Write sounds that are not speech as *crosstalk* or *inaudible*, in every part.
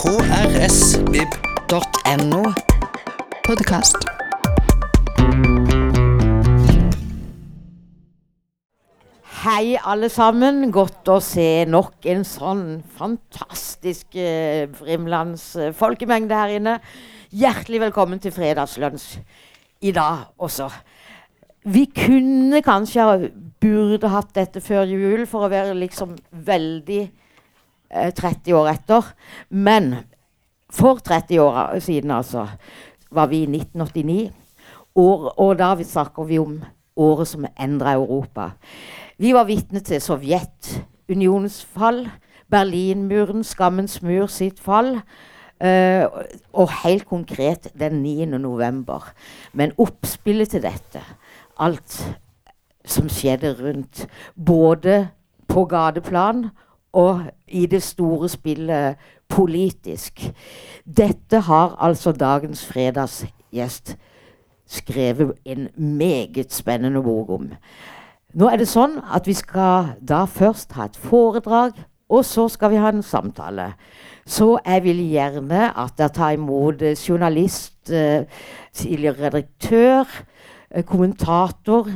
krsvib.no. Podkast. Hei, alle sammen. Godt å se nok en sånn fantastisk eh, Frimlands eh, folkemengde her inne. Hjertelig velkommen til fredagslunsj i dag også. Vi kunne kanskje ha- burde hatt dette før jul for å være liksom veldig eh, 30 år etter. Men for 30 år siden, altså, var vi i 1989. År, og da vi snakker vi om året som endra Europa. Vi var vitne til Sovjetunionens fall, Berlinmuren, skammens mur sitt fall. Uh, og helt konkret den 9. november. Men oppspillet til dette, alt som skjedde rundt, både på gateplan og i det store spillet politisk Dette har altså dagens fredagsgjest skrevet en meget spennende bok om. Nå er det sånn at vi skal da først ha et foredrag, og så skal vi ha en samtale. Så jeg vil gjerne at dere tar imot eh, journalist, eh, tidligere redaktør, eh, kommentator,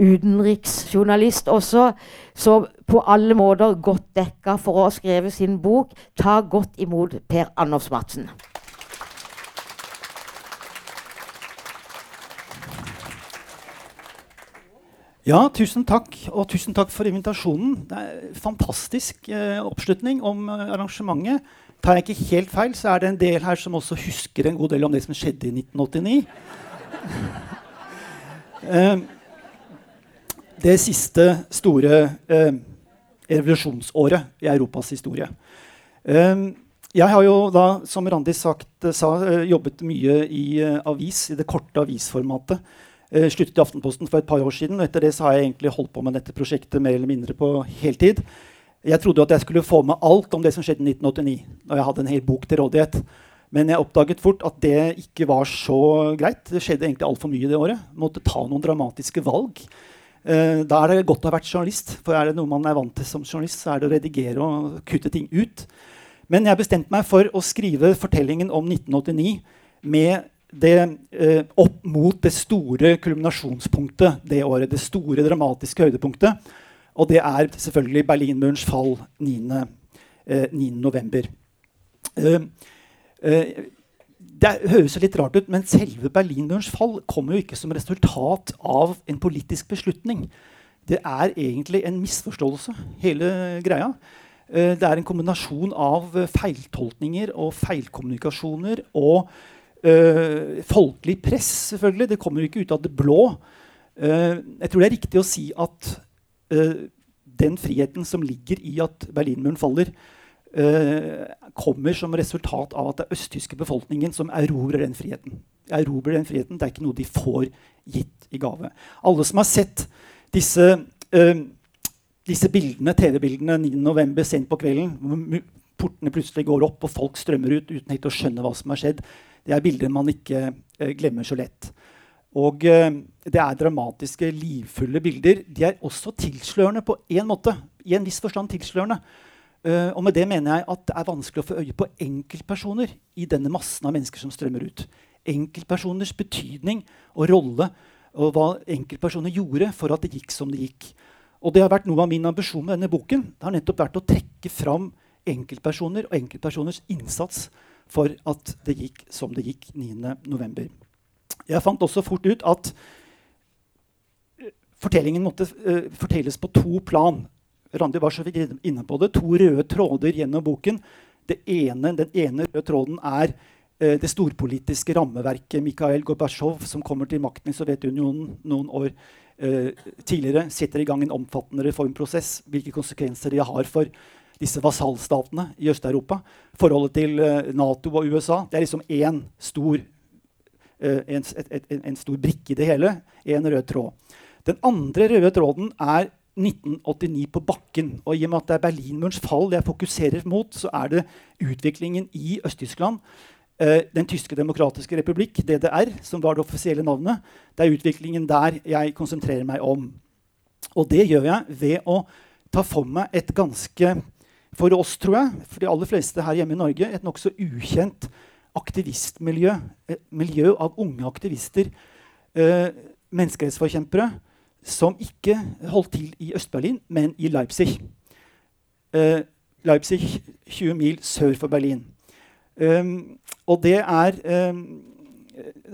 utenriksjournalist også. Så på alle måter godt dekka for å ha skrevet sin bok. Ta godt imot Per Anders Madsen. Ja, tusen takk, og tusen takk for invitasjonen. Det er fantastisk eh, oppslutning om eh, arrangementet. Tar jeg ikke helt feil, så er det en del her som også husker en god del om det som skjedde i 1989. *laughs* Eh, det siste store eh, revolusjonsåret i Europas historie. Eh, jeg har jo da, som Randi sagt, eh, sa, eh, jobbet mye i eh, avis, i det korte avisformatet. Eh, sluttet i Aftenposten for et par år siden. og Etter det så har jeg egentlig holdt på med dette prosjektet mer eller mindre på heltid. Jeg trodde at jeg skulle få med alt om det som skjedde i 1989. når jeg hadde en hel bok til rådighet. Men jeg oppdaget fort at det ikke var så greit. Det skjedde egentlig altfor mye det året. Måtte ta noen dramatiske valg. Eh, da er det godt å ha vært journalist. For er det noe man er vant til som journalist, så er det å redigere og kutte ting ut. Men jeg bestemte meg for å skrive fortellingen om 1989 med det eh, opp mot det store kulminasjonspunktet det året. Det store dramatiske høydepunktet. Og det er selvfølgelig Berlinmurens fall 9. Eh, 9. det høres litt rart ut, men selve Berlinmurens fall kommer jo ikke som resultat av en politisk beslutning. Det er egentlig en misforståelse, hele greia. Eh, det er en kombinasjon av feiltolkninger og feilkommunikasjoner og øh, folkelig press, selvfølgelig. Det kommer jo ikke ut av det blå. Eh, jeg tror det er riktig å si at øh, den friheten som ligger i at Berlinmuren faller, kommer som resultat av at det er østtyske befolkningen som erobrer den friheten. Erobrer den friheten, Det er ikke noe de får gitt i gave. Alle som har sett disse, eh, disse bildene, TV-bildene 9.11. sent på kvelden, hvor portene plutselig går opp og folk strømmer ut uten helt å skjønne hva som har skjedd, det er bilder man ikke eh, glemmer så lett. Og eh, det er dramatiske, livfulle bilder. De er også tilslørende på én måte. I en viss forstand tilslørende. Eh, og med det mener jeg at det er vanskelig å få øye på enkeltpersoner i denne massen av mennesker som strømmer ut. Enkeltpersoners betydning og rolle og hva enkeltpersoner gjorde for at det gikk som det gikk. Og det har vært noe av min ambisjon med denne boken. Det har nettopp vært å trekke fram enkeltpersoner og enkeltpersoners innsats for at det gikk som det gikk 9.11. Jeg fant også fort ut at eh, fortellingen måtte uh, fortelles på to plan. Randi var vidt inne på det. To røde tråder gjennom boken. Ene, den ene røde tråden er eh, det storpolitiske rammeverket. Mikhail Gorbatsjov, som kommer til makten i Sovjetunionen noen år eh, tidligere, setter i gang en omfattende reformprosess. Hvilke konsekvenser det har for disse vasallstatene i Øst-Europa. Forholdet til eh, Nato og USA. Det er liksom én stor, eh, en, et, et, en stor brikke i det hele. En rød tråd. Den andre røde tråden er 1989 på bakken. Og i og med at det er Berlinmurens fall jeg fokuserer mot, så er det utviklingen i Øst-Tyskland. Eh, den tyske demokratiske republikk, DDR, som var det offisielle navnet. Det er utviklingen der jeg konsentrerer meg om. Og det gjør jeg ved å ta for meg et ganske for oss, tror jeg, for de aller fleste her hjemme i Norge, et nokså ukjent aktivistmiljø. Et miljø av unge aktivister, eh, menneskerettsforkjempere, som ikke holdt til i Øst-Berlin, men i Leipzig. Eh, Leipzig 20 mil sør for Berlin. Um, og det er um,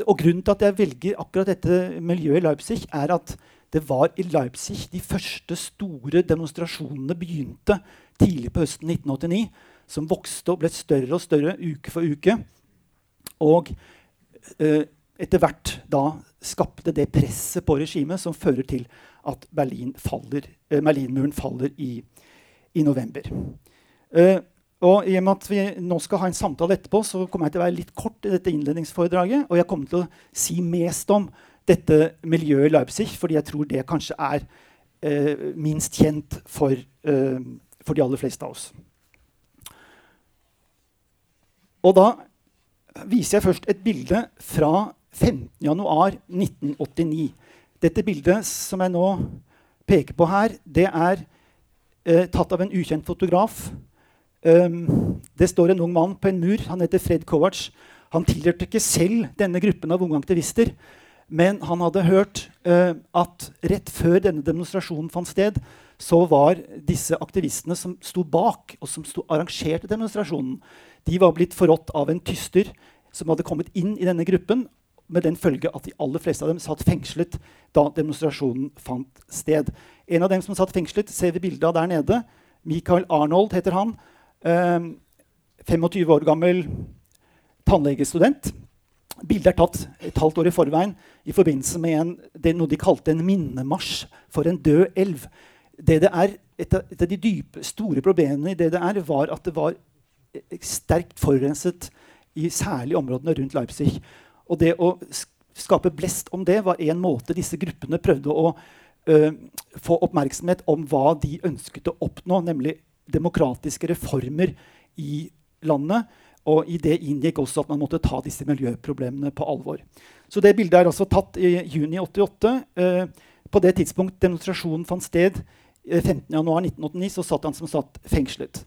og grunnen til at jeg velger akkurat dette miljøet i Leipzig, er at det var i Leipzig de første store demonstrasjonene begynte tidlig på høsten 1989. Som vokste og ble større og større uke for uke. Og uh, etter hvert da skapte det presset på regimet som fører til at Berlin faller, eh, Berlinmuren faller i, i november. Eh, og i og med at vi nå skal ha en samtale etterpå, så kommer jeg til å være litt kort i dette innledningsforedraget. Og jeg kommer til å si mest om dette miljøet i Leipzig, fordi jeg tror det kanskje er eh, minst kjent for, eh, for, de aller fleste av oss. Og da viser jeg først et bilde fra 15.1.1989. Dette bildet som jeg nå peker på her, det er eh, tatt av en ukjent fotograf Um, det står en ung mann på en mur. Han heter Fred Kovac. Han tilhørte ikke selv denne gruppen av unge aktivister. Men han hadde hørt uh, at rett før denne demonstrasjonen fant sted, så var disse aktivistene som sto bak, og som sto, arrangerte demonstrasjonen, de var blitt forrådt av en tyster som hadde kommet inn i denne gruppen, med den følge at de aller fleste av dem satt fengslet da demonstrasjonen fant sted. En av dem som satt fengslet, ser vi bildet av der nede. Michael Arnold heter han. 25 ehm, år gammel tannlegestudent. Bildet er tatt et halvt år i forveien i forbindelse med en, noe de kalte en minnemarsj for en død elv. DDR, et av de dype, store problemene i DDR var at det var eh, sterkt forurenset i særlig områdene rundt Leipzig. Og det å skape blest om det var en måte disse gruppene prøvde å uh, få oppmerksomhet om hva de ønsket å oppnå, nemlig demokratiske reformer i landet. Og i det inngikk også at man måtte ta disse miljøproblemene på alvor. Så det bildet er altså tatt i juni 88. Uh, på det tidspunkt demonstrasjonen fant sted, eh, 15.1.1989, så satt han som satt fengslet.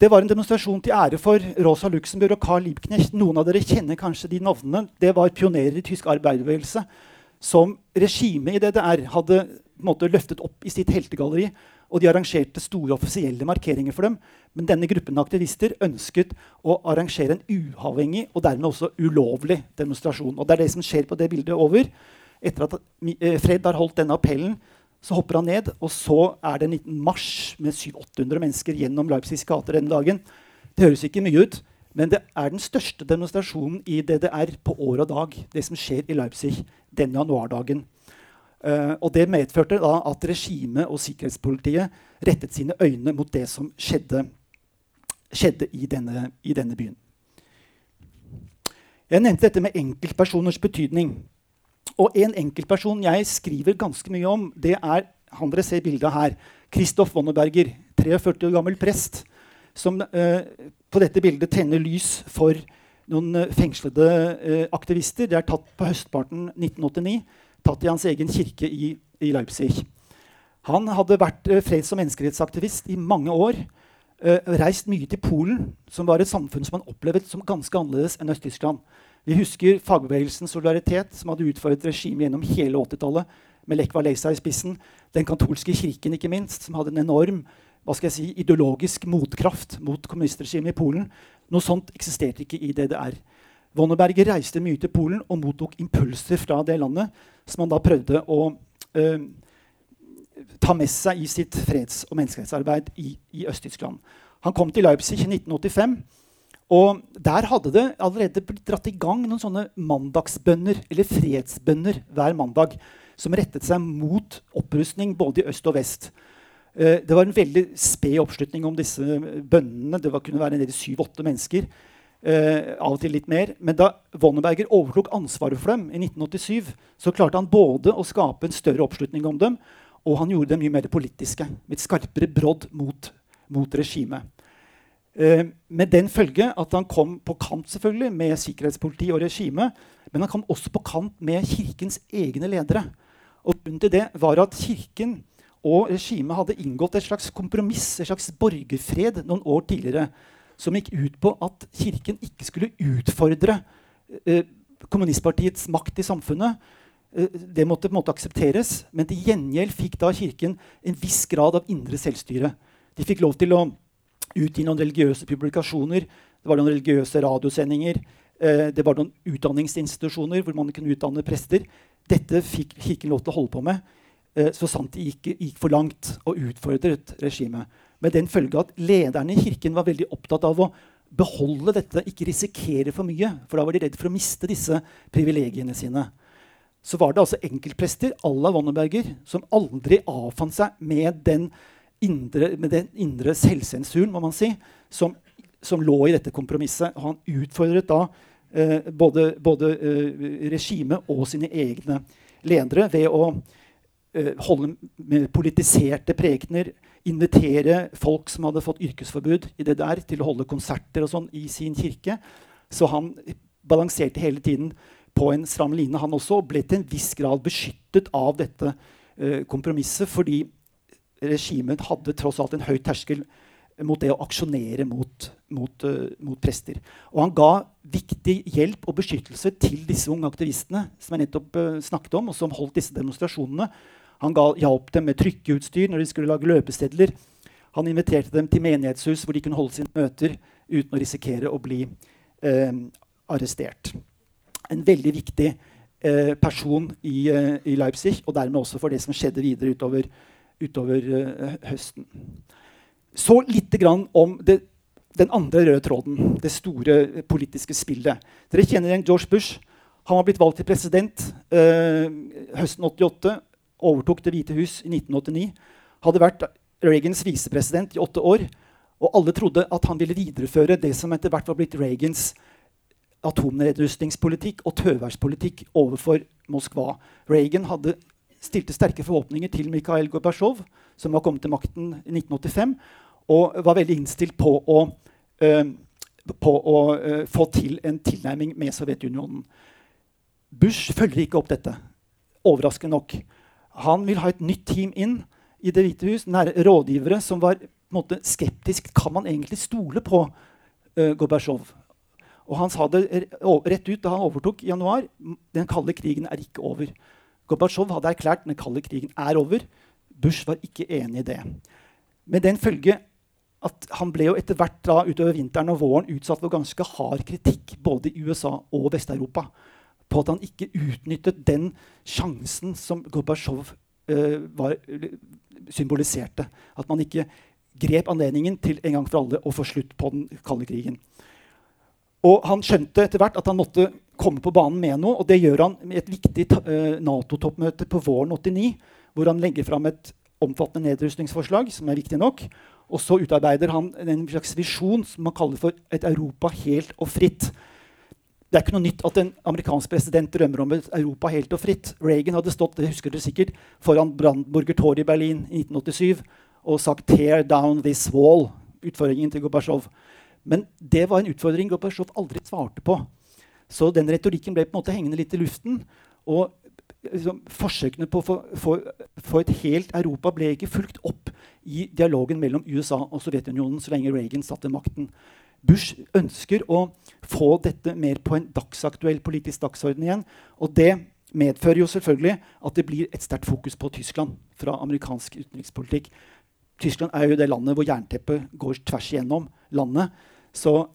Det var en demonstrasjon til ære for Rosa Luxemburg og Carl Liebknecht. Noen av dere kjenner kanskje de navnene. Det var pionerer i tysk arbeiderbevegelse som regimet i DDR hadde måte, løftet opp i sitt heltegalleri og de arrangerte store offisielle markeringer for dem. Men denne gruppen aktivister ønsket å arrangere en uavhengig og dermed også ulovlig demonstrasjon. Og det er det som skjer på det bildet over. Etter at eh, Fred har holdt denne appellen, så hopper han ned, og så er det en liten marsj med 700-800 mennesker gjennom Leipzigs gater denne dagen. Det høres ikke mye ut, men det er den største demonstrasjonen i DDR på år og dag. Det som skjer i Leipzig den januardagen. Uh, og Det medførte da at regimet og sikkerhetspolitiet rettet sine øyne mot det som skjedde, skjedde i, denne, i, denne, byen. Jeg nevnte dette med enkeltpersoners betydning. Og en enkeltperson jeg skriver ganske mye om, det er han dere ser bildet her. Kristoff Wonneberger, 43 år gammel prest, som eh, på dette bildet tenner lys for noen fengslede fengslede aktivister. Det er tatt på høstparten 1989 tatt i hans egen kirke i, i Leipzig. Han hadde vært eh, freds- og menneskerettsaktivist i mange år. Eh, reist mye til Polen, som var et samfunn som han opplevde som ganske annerledes enn Øst-Tyskland. Vi husker fagbevegelsens solidaritet, som hadde utfordret regimet gjennom hele 80-tallet, med Lech Walesa i spissen. Den katolske kirken, ikke minst, som hadde en enorm hva skal jeg si, ideologisk motkraft mot kommunistregimet i Polen. Noe sånt eksisterte ikke i DDR. Wonneberger reiste mye til Polen og mottok impulser fra det landet som han da prøvde å øh, ta med seg i sitt freds- og menneskerettsarbeid i, i Øst-Tyskland. Han kom til Leipzig i 1985. Og der hadde det allerede blitt dratt i gang noen sånne mandagsbønner, eller fredsbønner, hver mandag, som rettet seg mot opprustning både i øst og vest. Uh, det var en veldig sped oppslutning om disse bønnene. Det var, kunne være en del syv-åtte mennesker. Uh, av og til litt mer. Men da Wonneberger overtok ansvaret for dem i 1987, så klarte han både å skape en større oppslutning om dem, og han gjorde dem mye mer politiske. Med et skarpere brodd mot, mot regimet. Uh, med den følge at han kom på kant selvfølgelig med sikkerhetspoliti og regime, men han kom også på kant med kirkens egne ledere. Og grunnen til det var at Kirken og regimet hadde inngått et slags kompromiss, et slags borgerfred, noen år tidligere, som gikk ut på at Kirken ikke skulle utfordre eh, kommunistpartiets makt i samfunnet. Eh, det måtte på en måte aksepteres, men til gjengjeld fikk da Kirken en viss grad av indre selvstyre. De fikk lov til å utgi noen religiøse publikasjoner, det var noen religiøse radiosendinger, eh, det var noen utdanningsinstitusjoner hvor man kunne utdanne prester. Dette fikk Kirken lov til å holde på med Eh, så sant de gikk, gikk for langt og utfordret regimet. Med den følge at lederne i kirken var veldig opptatt av å beholde dette, ikke risikere for mye. For da var de redd for å miste disse privilegiene sine. Så var det altså enkeltprester à la Wonneberger som aldri avfant seg med den indre, med den indre selvsensuren må man si, som, som, lå i dette kompromisset. Og han utfordret da eh, både, både eh, regimet og sine egne ledere ved å eh, holde med politiserte prekener, invitere folk som hadde fått yrkesforbud i det der, til å holde konserter og sånn i sin kirke. Så han balanserte hele tiden på en stram line, han også, og ble til en viss grad beskyttet av dette uh, kompromisset, fordi regimet hadde tross alt en høy terskel mot det å aksjonere mot, mot, uh, mot, prester. Og han ga viktig hjelp og beskyttelse til disse unge aktivistene som jeg nettopp uh, snakket om, og som holdt disse demonstrasjonene. Han ga, hjalp dem med trykkeutstyr når de skulle lage løpestedler. Han inviterte dem til menighetshus hvor de kunne holde sine møter uten å risikere å bli uh, arrestert. En veldig viktig person i, i, Leipzig, og dermed også for det som skjedde videre utover, utover eh, høsten. Så litt om det, den andre røde tråden, det store politiske spillet. Dere kjenner igjen George Bush. Han var blitt valgt til president eh, høsten 88 overtok Det hvite hus i 1989, hadde vært Reagans visepresident i åtte år. Og alle trodde at han ville videreføre det som etter hvert var blitt Reagans atomnedrustningspolitikk og tøværspolitikk overfor Moskva. Reagan hadde stilte sterke forhåpninger til Mikhail Gorbatsjov, som var kommet til makten i 1985, og var veldig innstilt på å, uh, på å uh, få til en tilnærming med Sovjetunionen. Bush følger ikke opp dette, overraskende nok. Han vil ha et nytt team inn i Det hvite hus. Nære rådgivere som var måte, skeptisk. Kan man egentlig stole på uh, Gorbatsjov? Og han sa det rett ut da han overtok i januar. Den kalde krigen er ikke over. Gorbatsjov hadde erklært den kalde krigen er over. Bush var ikke enig i det. Med den følge at han ble jo etter hvert da, utover vinteren og våren utsatt for ganske hard kritikk både i USA og Vest-Europa på at han ikke utnyttet den sjansen som Gorbatsjov uh, symboliserte. At man ikke grep anledningen til en gang for alle å få slutt på den kalde krigen. Og han skjønte etter hvert at han måtte komme på banen med noe. Og det gjør han med et viktig uh, Nato-toppmøte på våren 89, hvor han legger fram et omfattende nedrustningsforslag, som er viktig nok. Og så utarbeider han en slags visjon som man kaller for et Europa helt og fritt. Det er ikke noe nytt at en amerikansk president drømmer om et Europa helt og fritt. Reagan hadde stått det husker dere sikkert, foran Brandenburger Tor i Berlin i 1987 og sagt 'tear down this wall', utfordringen til Gorbatsjov. Men det var en utfordring Gorbatsjov aldri svarte på. Så den retorikken ble på en måte hengende litt i luften. Og liksom, forsøkene på å få et helt Europa ble ikke fulgt opp i dialogen mellom USA og Sovjetunionen så lenge Reagan satt ved makten. Bush ønsker å få dette mer på en dagsaktuell politisk dagsorden igjen. Og det medfører jo selvfølgelig at det blir et sterkt fokus på Tyskland fra amerikansk utenrikspolitikk. Tyskland er jo det landet hvor jernteppet går tvers igjennom landet. Så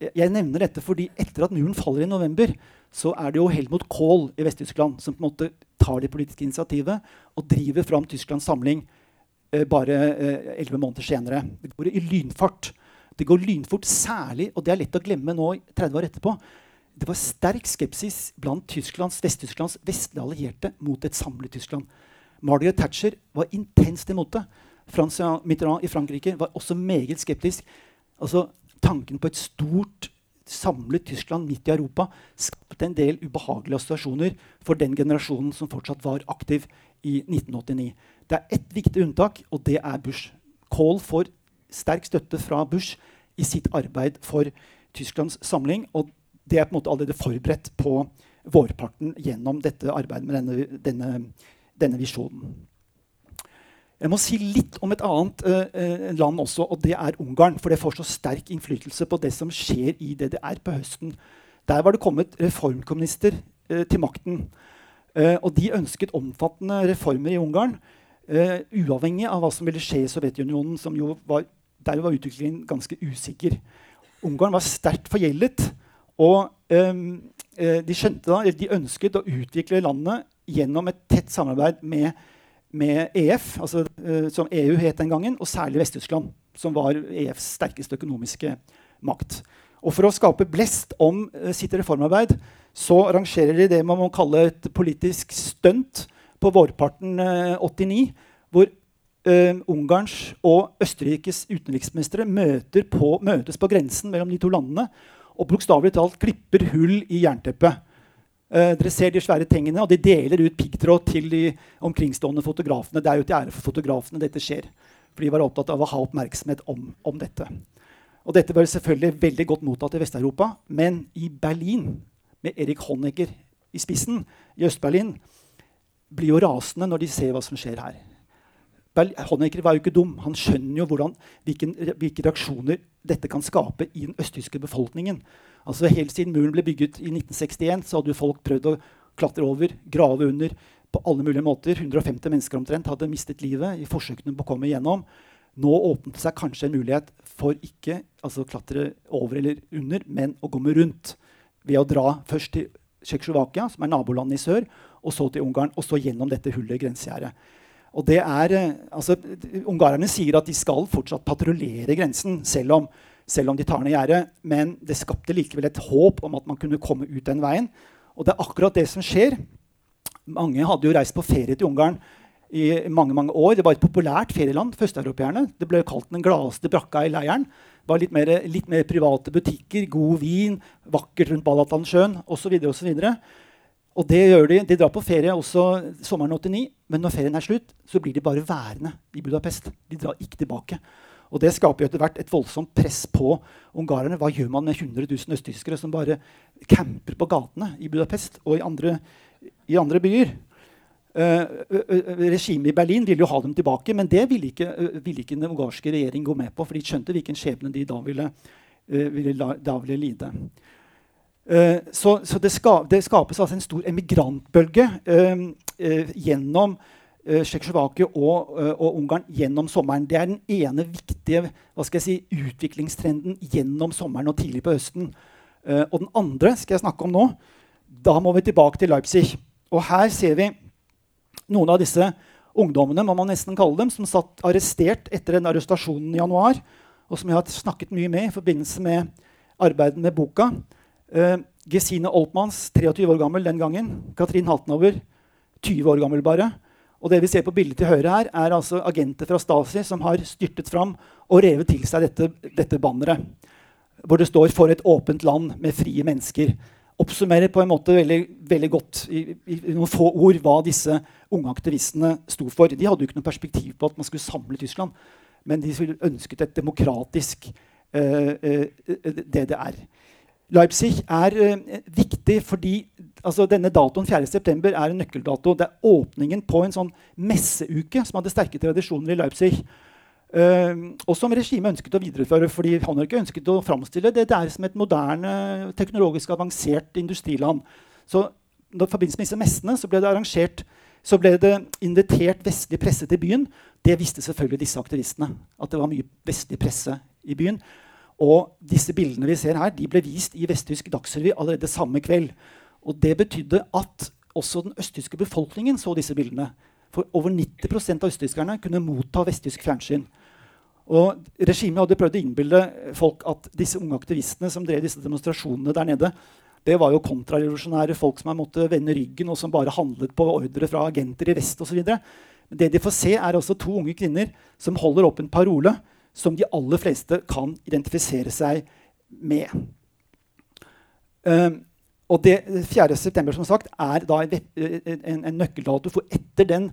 jeg nevner dette fordi etter at muren faller i november, så er det jo Helmut Kohl i Vest-Tyskland som på en måte tar det politiske initiativet og driver fram Tysklands samling eh, bare eh, elleve eh, måneder senere. Det går i lynfart. Det går lynfort, særlig, og det er lett å glemme nå 30 år etterpå. Det var sterk skepsis blant Tysklands, Vest-Tysklands vestlige allierte mot et samlet Tyskland. Margaret Thatcher var intenst imot det. Frans Mitterrand i Frankrike var også meget skeptisk. Altså, tanken på et stort, samlet Tyskland midt i Europa skapte en del ubehagelige assosiasjoner for den generasjonen som fortsatt var aktiv i 1989. Det er ett viktig unntak, og det er Bush. Kohl får sterk støtte fra Bush i sitt arbeid for Tysklands samling. Og det er på en måte allerede forberedt på vårparten gjennom dette arbeidet med denne, denne, denne visjonen. Jeg må si litt om et annet eh, land også, og det er Ungarn. For det får så sterk innflytelse på det som skjer i DDR på høsten. Der var det kommet reformkommunister eh, til makten. Eh, og de ønsket omfattende reformer i Ungarn. uavhengig av hva som ville skje i Sovjetunionen, som jo var, der var utviklingen ganske usikker. Ungarn var sterkt forgjeldet. Og de, de, da, de ønsket å utvikle landet gjennom et tett samarbeid med med EF, altså, uh, som EU het den gangen, og særlig Vest-Tyskland, som var EFs sterkeste økonomiske makt. Og For å skape blest om uh, sitt reformarbeid så arrangerer de det man må kalle et politisk stunt på vårparten uh, 89, hvor Ungarns og Østerrikes utenriksministre møtes på grensen mellom de to landene og bokstavelig talt klipper hull i jernteppet. Uh, dere ser de svære tingene, og de deler ut piggtråd til de omkringstående fotografene. Det er jo til ære for fotografene dette skjer. For de var opptatt av å ha oppmerksomhet om, om dette. Og dette var selvfølgelig veldig godt mottatt i Vest-Europa. Men i Berlin, med Erik Honecker i spissen, i Øst-Berlin, blir jo rasende når de ser hva som skjer her. Honecker var jo ikke dum. Han skjønner jo hvordan, hvilken, hvilke reaksjoner dette kan skape i den østtyske befolkningen. Altså Helt siden muren ble bygget i 1961, så hadde jo folk prøvd å klatre over, grave under på alle mulige måter. 150 mennesker omtrent hadde mistet livet i forsøkene på å komme igjennom. Nå åpnet det seg kanskje en mulighet for ikke altså klatre over eller under, men å komme rundt. Ved å dra først til Tsjekkoslovakia, som er nabolandet i sør, og så til Ungarn, og så gjennom dette hullet i grensegjerdet. Og det er, eh, altså, Ungarerne sier at de skal fortsatt patruljere grensen, selv om selv om de tar ned gjerdet. Men det skapte likevel et håp om at man kunne komme ut den veien. Og det er akkurat det som skjer. Mange hadde jo reist på ferie til Ungarn i mange mange år. Det var et populært ferieland for. Det ble kalt den gladeste brakka i leiren. Det var litt mer, litt mer private butikker, god vin, vakkert rundt Balatansjøen osv. Og, og det gjør de. De drar på ferie også sommeren 89, men når ferien er slutt, så blir de bare værende i Budapest. De drar ikke tilbake. Og Det skaper jo etter hvert et voldsomt press på ungarerne. Hva gjør man med 100 000 østtyskere som bare camper på gatene i Budapest og i andre, i andre byer? Uh, uh, Regimet i Berlin ville jo ha dem tilbake, men det ville ikke, uh, ville ikke den ungarske regjering gå med på. For de skjønte hvilken skjebne de da ville, ville, la, da ville lide. Så, så det, ska, det, skapes altså en stor emigrantbølge gjennom uh, Tsjekkoslovakia og, og, Ungarn gjennom sommeren. Det er den ene viktige si, utviklingstrenden gjennom sommeren og tidlig på høsten. Og den andre skal jeg snakke om nå. Da må vi tilbake til Leipzig. Og her ser vi noen av disse ungdommene må man nesten kalle dem, som satt arrestert etter den arrestasjonen i januar, og som jeg har snakket mye med i forbindelse med arbeidet med boka. Uh, Gesine Oltmanns, 23 år gammel den gangen. Katrin Haltenover, 20 år gammel bare. Og det vi ser på bildet til høyre her, er altså agenter fra Stasi som har styrtet fram og revet til seg dette, dette banneret. Hvor det står 'For et åpent land med frie mennesker'. Oppsummerer på en måte veldig, veldig godt i, i, noen få ord hva disse unge aktivistene sto for. De hadde jo ikke noe perspektiv på at man skulle samle Tyskland, men de ønsket et demokratisk uh, uh, DDR. Leipzig er uh, viktig fordi altså Denne datoen 4.9. er en nøkkeldato. Det er åpningen på en sånn messeuke som hadde sterke tradisjoner i Leipzig. Uh, og som regimet ønsket å videreføre, fordi han ikke ønsket å framstille det der som et moderne, teknologisk avansert industriland. Så i forbindelse med disse messene så ble det arrangert så ble det invitert vestlig presse til byen. Det visste selvfølgelig disse aktivistene. At det var mye vestlig presse i byen. Og disse bildene vi ser her, de ble vist i vesttysk Dagsrevy allerede samme kveld. Og det betydde at også den østtyske befolkningen så disse bildene. For over 90% av østtyskerne kunne motta vesttysk fjernsyn. Og Regimet hadde prøvd å innbille folk at disse unge aktivistene som drev disse demonstrasjonene der nede, det var jo kontrarevolusjonære folk som måtte vende ryggen, og som bare handlet på ordre fra agenter i vest osv. Men det de får se, er også to unge kvinner som holder opp en parole som de aller fleste kan identifisere seg med. Um, og det 4. september som sagt, er da en, en, nøkkeldato. For etter den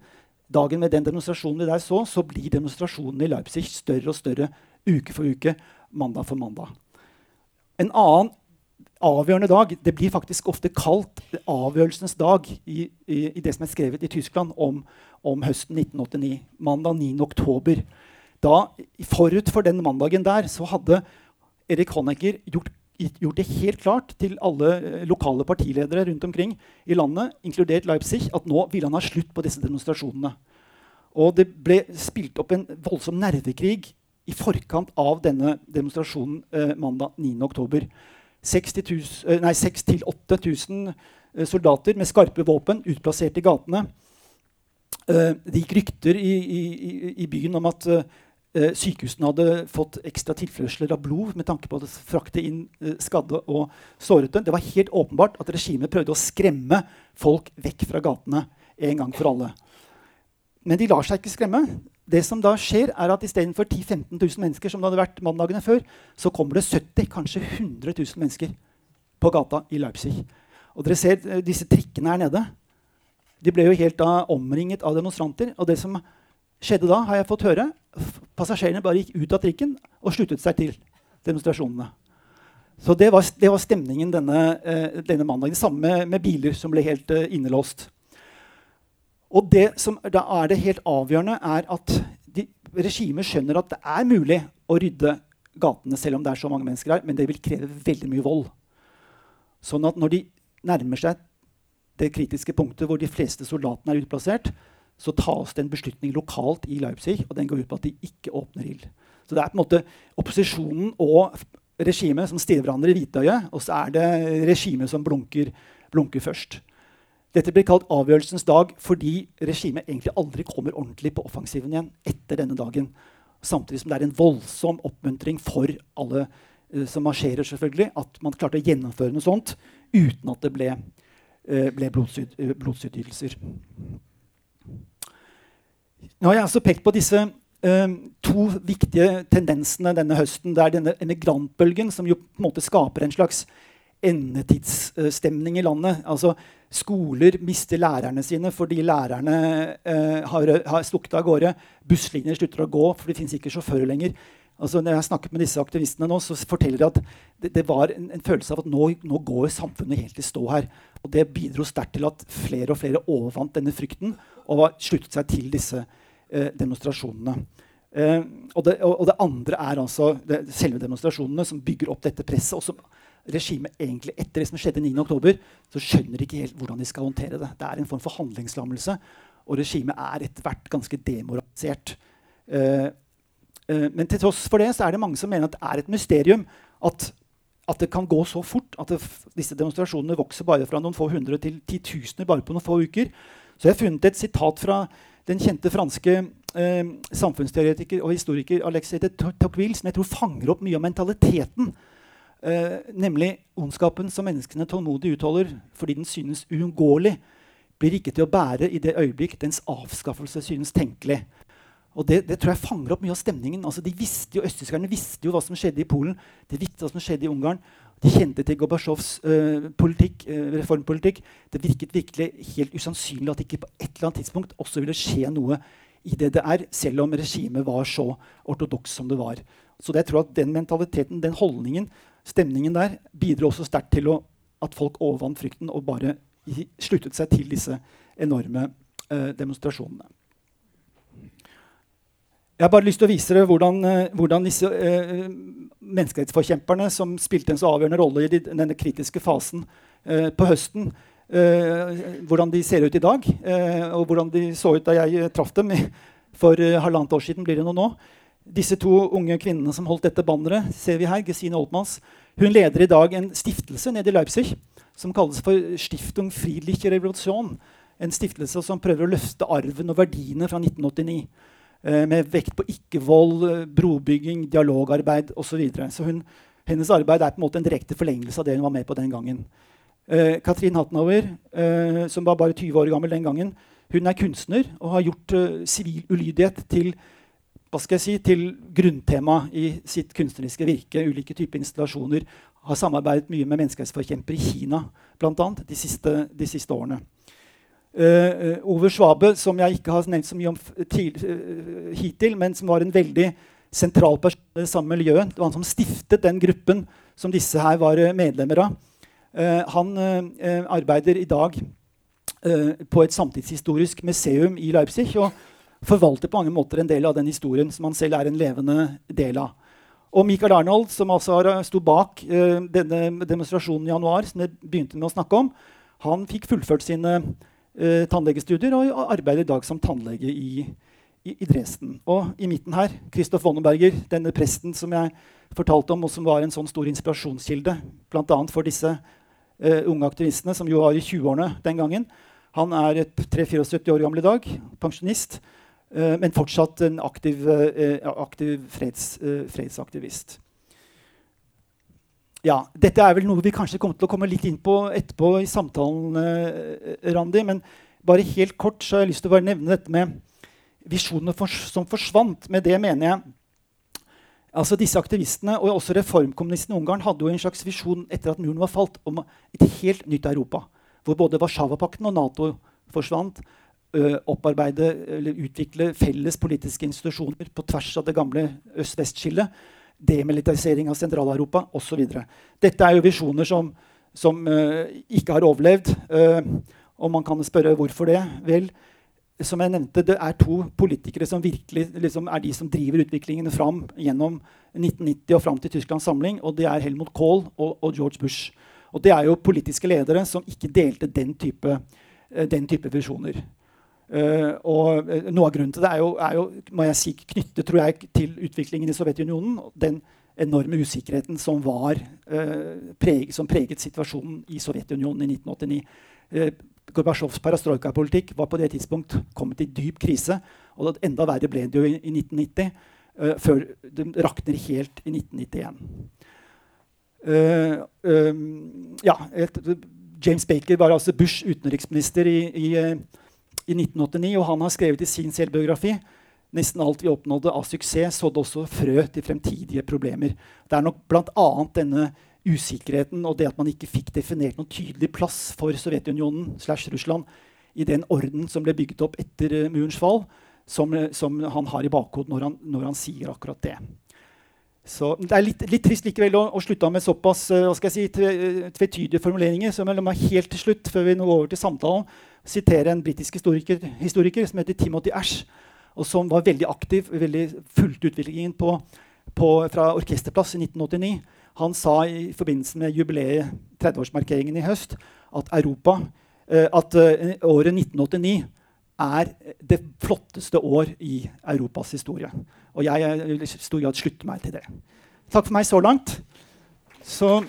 dagen med den demonstrasjonen vi der så, så blir demonstrasjonene i Leipzig større og større uke for uke, mandag for mandag. En annen avgjørende dag. Det blir faktisk ofte kalt avgjørelsens dag i, i, i det som er skrevet i Tyskland om, om høsten 1989. Mandag 9. oktober. Da, forut for den mandagen der så hadde Erik Honecker gjort, gjort, det helt klart til alle eh, lokale partiledere rundt omkring i landet, inkludert Leipzig, at nå ville han ha slutt på disse demonstrasjonene. Og det ble spilt opp en voldsom nervekrig i forkant av denne demonstrasjonen eh, mandag 9.10. 6000-8000 eh, soldater med skarpe våpen utplassert i gatene. Eh, det gikk rykter i, i, i byen om at eh, sykehusene hadde fått ekstra tilførsler av blod med tanke på å frakte inn skadde og sårede. Det var helt åpenbart at regimet prøvde å skremme folk vekk fra gatene en gang for alle. Men de lar seg ikke skremme. Det som da skjer er at Istedenfor 10 000-15 000 mennesker som det hadde vært mandagene før, så kommer det 70 kanskje 100 000 mennesker på gata i Leipzig. Og dere ser eh, disse trikkene her nede. De ble jo helt da omringet av demonstranter. Og det som skjedde da, har jeg fått høre. Passasjerene bare gikk ut av trikken og sluttet seg til demonstrasjonene. Så det var, det var stemningen denne, eh, denne mandagen. Det samme med, biler som ble helt uh, innelåst. Og det som da er det helt avgjørende, er at regimet skjønner at det er mulig å rydde gatene selv om det er så mange mennesker her, men det vil kreve veldig mye vold. Sånn at når de nærmer seg det kritiske punktet hvor de fleste soldatene er utplassert, så tas det en beslutning lokalt i Leipzig, og den går ut på at de ikke åpner ild. Så det er på en måte opposisjonen og regimet som stirrer hverandre i hvitøyet, og så er det regimet som blunker, blunker først. Dette blir kalt avgjørelsens dag fordi regimet egentlig aldri kommer ordentlig på offensiven igjen etter denne dagen. Samtidig som det er en voldsom oppmuntring for alle uh, som marsjerer, selvfølgelig, at man klarte å gjennomføre noe sånt uten at det ble, uh, ble eh, blodsutgytelser. Nå har jeg altså pekt på disse uh, to viktige tendensene denne høsten. Det er denne emigrantbølgen, som jo på en måte skaper en slags endetidsstemning i landet. Altså, skoler mister lærerne sine fordi lærerne uh, har, har, stukket av gårde. Busslinjer slutter å gå, for det fins ikke sjåfører lenger. Altså, når jeg har snakket med disse aktivistene nå, så forteller de at det, det var en, en, følelse av at nå, nå, går samfunnet helt i stå her. Og det bidro sterkt til at flere og flere overvant denne frykten og var, sluttet seg til disse eh, demonstrasjonene. Eh, og, det, og, og, det, andre er altså det, selve demonstrasjonene som bygger opp dette presset. og som regimet egentlig etter det som skjedde 9.10, så skjønner de ikke helt hvordan de skal håndtere det. Det er en form for handlingslammelse, og regimet er etter hvert ganske demoralisert. Eh, uh, men til tross for det så er det mange som mener at det er et mysterium at, at det kan gå så fort. At det, disse demonstrasjonene vokser bare fra noen få hundre til titusener bare på noen få uker. Så jeg har funnet et sitat fra den kjente franske eh, samfunnsteoretiker og historiker Alexis de Tocqueville, som jeg tror fanger opp mye av mentaliteten Eh, nemlig ondskapen som menneskene tålmodig utholder fordi den synes uunngåelig, blir ikke til å bære i det øyeblikk dens avskaffelse synes tenkelig. Og det, det, tror jeg fanger opp mye av stemningen. Altså, de visste jo, Østtyskerne visste jo hva som skjedde i Polen. De visste hva som skjedde i Ungarn. De kjente til Gorbatsjovs uh, uh, reformpolitikk. Det virket virkelig helt usannsynlig at det ikke på et eller annet tidspunkt også ville skje noe i DDR, selv om regimet var så ortodoks som det var. Så jeg tror at den mentaliteten, den holdningen, stemningen der bidro også sterkt til å, at folk overvant frykten og bare sluttet seg til disse enorme uh, demonstrasjonene. Jeg har bare lyst til å vise dere hvordan, eh, hvordan disse eh, menneskerettsforkjemperne som spilte en så avgjørende rolle i denne kritiske fasen eh, på høsten, eh, hvordan de ser ut i dag, eh, og hvordan de så ut da jeg traff dem for halvannet år siden. blir det noe nå. Disse to unge kvinnene som holdt dette banneret, ser vi her. Gesine Oltmanns. Hun leder i dag en stiftelse nede i Leipzig som kalles for Stiftung Friedliche Revolution. En stiftelse som prøver å løfte arven og verdiene fra 1989. Eh, med vekt på ikke-vold, eh, brobygging, dialogarbeid osv. Så, videre. så hennes arbeid er på en måte en direkte forlengelse av det hun var med på den gangen. Eh, Katrin Hattenauer, eh, som var bare 20 år gammel den gangen, hun er kunstner og har gjort eh, sivil ulydighet til si, til grunntema i sitt kunstneriske virke. Ulike typer installasjoner. Har samarbeidet mye med menneskerettsforkjempere i Kina blant annet, de, siste, de siste årene. Uh, Ove Svabe, som jeg ikke har nevnt så mye om uh, hittil, men som var en veldig sentral person i det samme miljøet. Det var han som stiftet den gruppen som disse her var medlemmer av. Uh, han arbeider i dag på et samtidshistorisk museum i Leipzig og forvalter på mange måter en del av den historien som han selv er en levende del av. Og Michael Arnold, som altså sto bak denne demonstrasjonen i januar, som jeg begynte med å snakke om, han fikk fullført sine uh, tannlegestudier og, arbeider i dag som tannlege i, i, i, Dresden. Og i midten her, Christoph Wonnenberger, denne presten som jeg fortalte om, og som var en sånn stor inspirasjonskilde bl.a. for disse eh, unge aktivistene, som jo var i 20-årene den gangen. Han er 3-74 år gammel i dag, pensjonist. Eh, men fortsatt en aktiv, eh, aktiv freds, eh, fredsaktivist. Ja, dette er vel noe vi kanskje kommer til å komme litt inn på etterpå i samtalen, Randi. Men bare helt kort så har jeg lyst til å bare nevne dette med visjonene for, som forsvant. Med det mener jeg altså Disse aktivistene og også reformkommunistene i Ungarn hadde jo en slags visjon etter at muren var falt, om et helt nytt Europa. Hvor både Warszawapakten og Nato forsvant opparbeide eller utvikle felles politiske institusjoner på tvers av det gamle øst-vest-skillet. Demilitarisering av Sentral-Europa osv. Dette er jo visjoner som, som uh, ikke har overlevd. Uh, og man kan spørre hvorfor det. Vel, som jeg nevnte, det er to politikere som virkelig liksom, er de som driver utviklingen fram gjennom 1990 og fram til Tysklands samling. Og det er Helmut Kohl og, og George Bush. Og det er jo politiske ledere som ikke delte den type, uh, den type visjoner. Uh, og uh, Noe av grunnen til det er jo, er jo må jeg si, knyttet tror jeg, til utviklingen i Sovjetunionen. Den enorme usikkerheten som, var, uh, preg, som preget situasjonen i Sovjetunionen i 1989. Uh, Gorbatsjovs perestrojka-politikk var på det tidspunkt kommet i dyp krise. Og enda verre ble det jo i, i 1990, før det rakner helt i 1991. Um, ja, et, James Baker var altså Bush utenriksminister i, i i 1989, og han har skrevet i sin selvbiografi nesten alt vi oppnådde av suksess, sådde også frø til fremtidige problemer. Det er nok bl.a. denne usikkerheten og det at man ikke fikk definert noen tydelig plass for Sovjetunionen slash Russland i den orden som ble bygget opp etter uh, murens fall, som, uh, som, han har i bakhodet når, når, han sier akkurat det. Så Det er litt, litt trist likevel å, å, slutte med såpass uh, si, tvetydige formuleringer. Så la meg helt til slutt, før vi nå over til samtalen, sitere en britisk historiker, historiker, som heter Timothy Ash, og som var veldig aktiv, veldig fulgte utviklingen på, på, fra Orkesterplass i 1989. Han sa i forbindelse med jubileet, 30-årsmarkeringen i høst, at, Europa, eh, at eh, året 1989 er det flotteste år i Europas historie. Og jeg vil i stor grad slutte meg til det. Takk for meg så langt. Så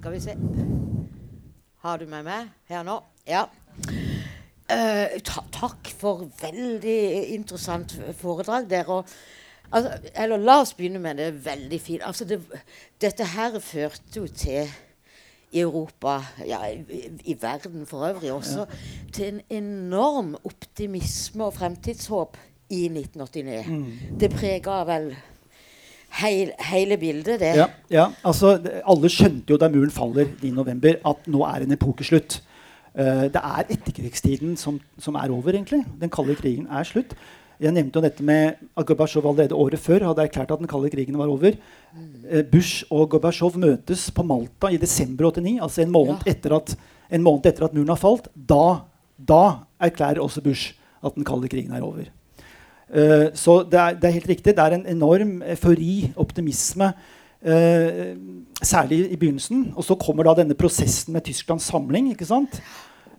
Skal vi se Har du meg med her nå? Ja. Uh, ta takk for veldig interessant foredrag der. Og, altså, eller la oss begynne med det veldig fint. Altså, det, dette her førte jo til i Europa, ja, i, i verden for øvrig også, til en enorm optimisme og fremtidshåp i 1989. Mm. Det prega vel Heil, hele bildet, det. Ja, ja, altså Alle skjønte jo da muren faller i november, at nå er en epokeslutt. Uh, det er etterkrigstiden som, som, er over, egentlig. Den kalde krigen er slutt. Jeg nevnte jo dette med at Gorbatsjov allerede året før hadde erklært at den kalde krigen var over. Uh, Bush og Gorbatsjov møtes på Malta i desember 89, altså en måned, ja. etter, at, en måned etter at muren har falt. Da, da erklærer også Bush at den kalde krigen er over. Uh, så det er, det er, helt riktig. Det er en enorm eufori, optimisme. Uh, særlig i begynnelsen. Og så kommer da denne prosessen med Tysklands samling. ikke sant?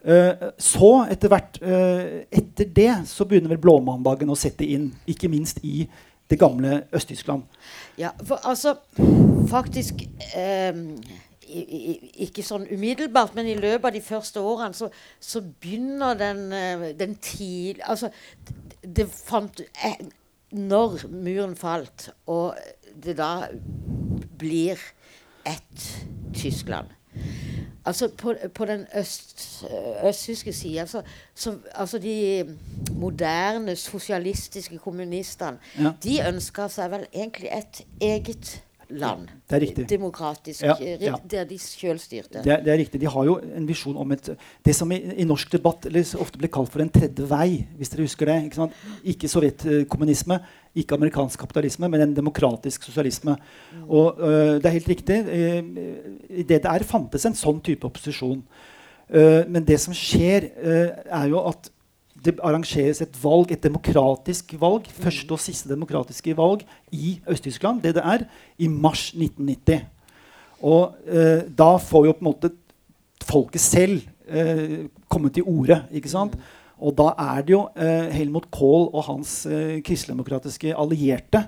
Uh, så etter hvert Etter det så begynner vel blåmandagen å sette inn. Ikke minst i det gamle Øst-Tyskland. Ja, for altså Faktisk um ikke sånn umiddelbart, men i løpet av de første årene så, så begynner den, den tid Altså, det fant eh, Når muren falt, og det da blir et Tyskland Altså på, på den øst, østtyske sida så, så, Altså de moderne sosialistiske kommunistene ja. De ønska seg vel egentlig et eget land. Det er riktig. Demokratisk. Ja, eh, ja. Der de sjøl styrte. Det er, det er riktig. De har jo en visjon om et Det som i, i norsk debatt eller ofte blir kalt for en tredje vei, hvis dere husker det. Ikke, ikke sovjetkommunisme, ikke amerikansk kapitalisme, men en demokratisk sosialisme. Og øh, det er helt riktig. det I DDR fantes en sånn type opposisjon. Uh, men det som skjer, uh, er jo at det arrangeres et valg, et demokratisk valg, første og siste demokratiske valg i Øst-Tyskland, DDR, i mars 1990. Og eh, da får jo på en måte folket selv eh, komme til orde. ikke sant? Og da er det jo eh, Helmut Kohl og hans eh, kristeligdemokratiske allierte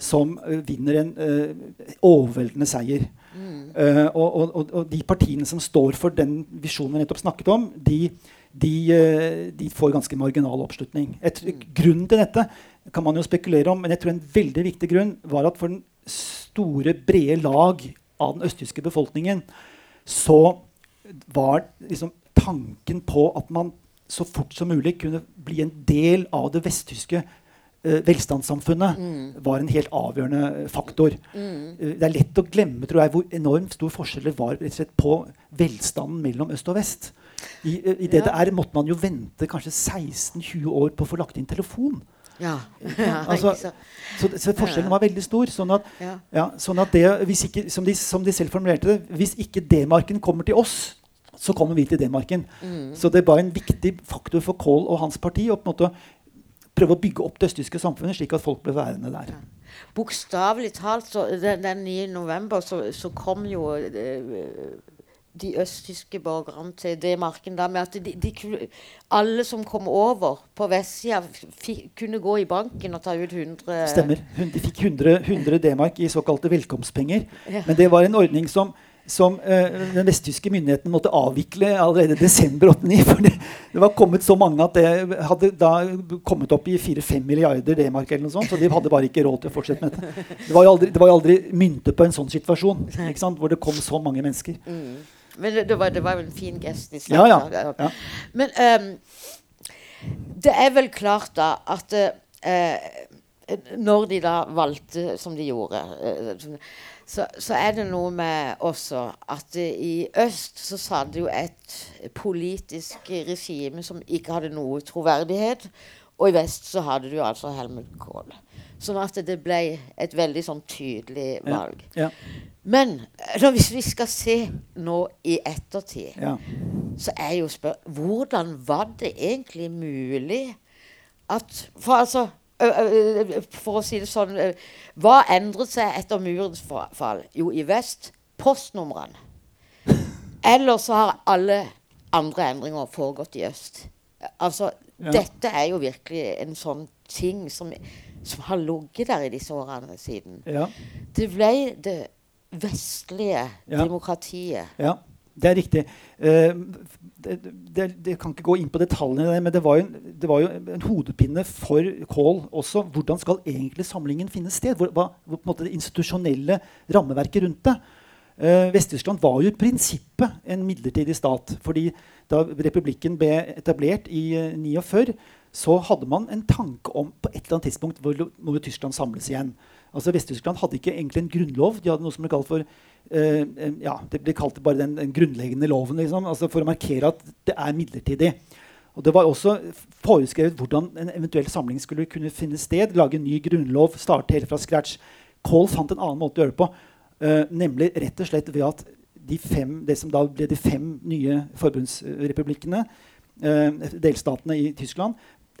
som eh, vinner en eh, overveldende seier. Eh, og, og, og, og de partiene som står for den visjonen vi nettopp snakket om, de, de, eh, de får ganske marginal oppslutning. Et, Grunnen til dette kan man jo spekulere om, men jeg tror en veldig viktig grunn var at for den store, brede lag av den østtyske befolkningen så var liksom tanken på at man så fort som mulig kunne bli en del av det vesttyske eh, velstandssamfunnet, var en helt avgjørende faktor. Eh, det er lett å glemme tror jeg, hvor enormt stor forskjell det var på velstanden mellom øst og vest. I, i DDR måtte man jo vente kanskje 16-20 år på å få lagt inn telefon. Ja. *laughs* ja Altså. Så, så forskjellen var veldig stor. Sånn at, Ja. ja, sånn at det, ikke, som, de, som de selv formulerte det, hvis ikke D-marken kommer til oss, så kommer vi til D-marken. Så det var en viktig faktor for Kohl og hans parti å prøve å bygge opp det østtyske samfunnet slik at folk ble værende der. Bokstavelig talt, så den, den 9. november, så, så kom jo eh, de østtyske borgerne til det marken da med at de, de, alle som kom over på vestsida, kunne gå i banken og ta ut 100 Stemmer. De fikk 100, 100 D-mark i såkalte velkomstpenger. Ja. Men det var en ordning som, som uh, den vesttyske myndigheten måtte avvikle allerede i desember 89. For det, det var kommet så mange at det hadde da kommet opp i 4-5 milliarder D-mark. eller noe sånt, Så de hadde bare ikke råd til å fortsette med dette. Det var jo aldri, det var jo aldri myntet på en sånn situasjon ikke sant? hvor det kom så mange mennesker. Men det, det, var, det var jo en fin gest. i Ja, ja, ja. Men um, det er vel klart da at uh, når de da valgte som de gjorde, uh, så, så er det noe med også at i øst så satt jo et politisk regime som ikke hadde noe troverdighet. Og i vest så hadde du altså Helmut Kohl. Sånn at det ble et veldig sånn tydelig valg. Ja, Men eh, hvis vi skal se nå i ettertid, ja. så er jo spør hvordan var det egentlig mulig at For altså For å si det sånn Hva endret seg etter murens fall? Jo, i vest postnumrene. *laughs* Eller så har alle andre endringer foregått i øst. Altså, Ja. dette er jo virkelig en sånn ting som, som har ligget der i disse årene siden. ja. Det ble det vestlige Ja. demokratiet. Ja, det er riktig. Uh, det, det, det kan ikke gå inn på detaljene, men det var, jo, en- det var jo en hodepine for Kohl også. Hvordan skal egentlig samlingen finne sted? Hvor, hva, på en måte det institusjonelle rammeverket rundt det. Uh, Vest-Tyskland var jo i prinsippet en midlertidig stat. fordi da republikken ble etablert i eh, 49, så hadde man en tanke om på et eller annet tidspunkt hvor jo Tyskland samles igjen. Altså Vest-Tyskland hadde ikke egentlig en grunnlov. De hadde noe som ble kalt for eh, eh, ja, Det ble kalt bare den, den grunnleggende loven, liksom, altså for å markere at det er midlertidig. Og Det var også foreskrevet hvordan en eventuell samling skulle kunne finne sted. Lage en ny grunnlov, starte helt fra scratch. Kohl fant en annen måte å gjøre det på. eh, nemlig rett og slett ved at de fem, det som da ble de fem nye forbundsrepublikkene, eh, delstatene i Tyskland,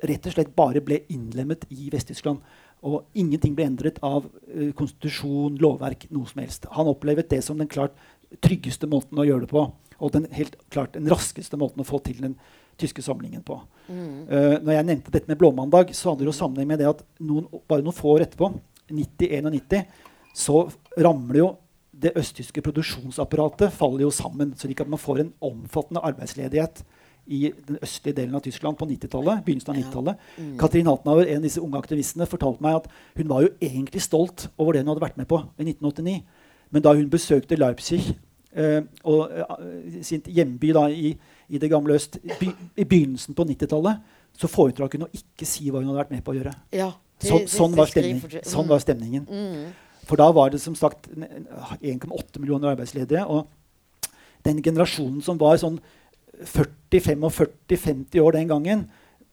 rett og slett bare ble innlemmet i Vest-Tyskland. Og ingenting ble endret av uh, konstitusjon, lovverk, noe som helst. Han opplevet det som den klart tryggeste måten å gjøre det på. Og den helt klart den raskeste måten å få til den tyske samlingen på. Eh, når jeg nevnte dette med blåmandag, så hadde det jo sammenheng med det at noen, bare noen få år etterpå, 90-91, så ramler jo det østtyske produksjonsapparatet faller jo sammen, slik at man får en omfattende arbeidsledighet i den østlige delen av Tyskland på 90-tallet. begynnelsen av 90-tallet. Katrin Haltenauer, en av disse unge aktivistene, fortalte meg at hun var jo egentlig stolt over det hun hadde vært med på i 1989. Men da hun besøkte Leipzig, eh, og, eh, sin hjemby da, i, i det gamle øst, by, i begynnelsen på 90-tallet, så foretrakk hun å ikke si hva hun hadde vært med på å gjøre. Ja, det- Sånn, det- sånn, var, stemning, mm. sånn Mm. var stemningen. Mm. For da var det som sagt n- n- 1,8 millioner arbeidsledige. Og den generasjonen som var sånn 40-45-50 år den gangen,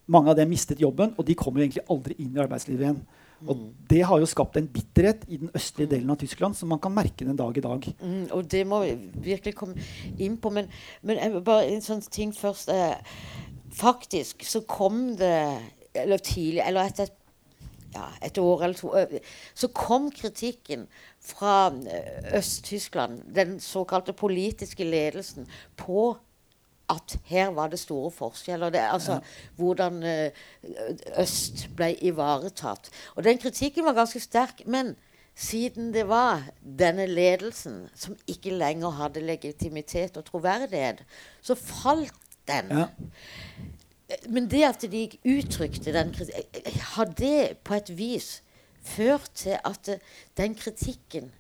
mange av dem mistet jobben, og de kom jo egentlig aldri inn i arbeidslivet igjen. Og det har jo skapt en bitterhet i den østlige delen av Tyskland som man kan merke den dag i dag. Mm, og det må vi virkelig komme inn på. Men, men bare en sånn ting først. Eh, faktisk så kom det Eller tidlig, eller etter et, ja, et år eller to eh, Så kom kritikken fra eh, Øst-Tyskland, den såkalte politiske ledelsen, på at her var det store forskjeller. Det, altså hvordan eh, øst ble ivaretatt. Og den kritikken var ganske sterk. Men siden det var denne ledelsen som ikke lenger hadde legitimitet og troverdighet, så falt den. Ja. Men det at de uttrykte den kritikken, har det på et vis ført til at eh, den kritikken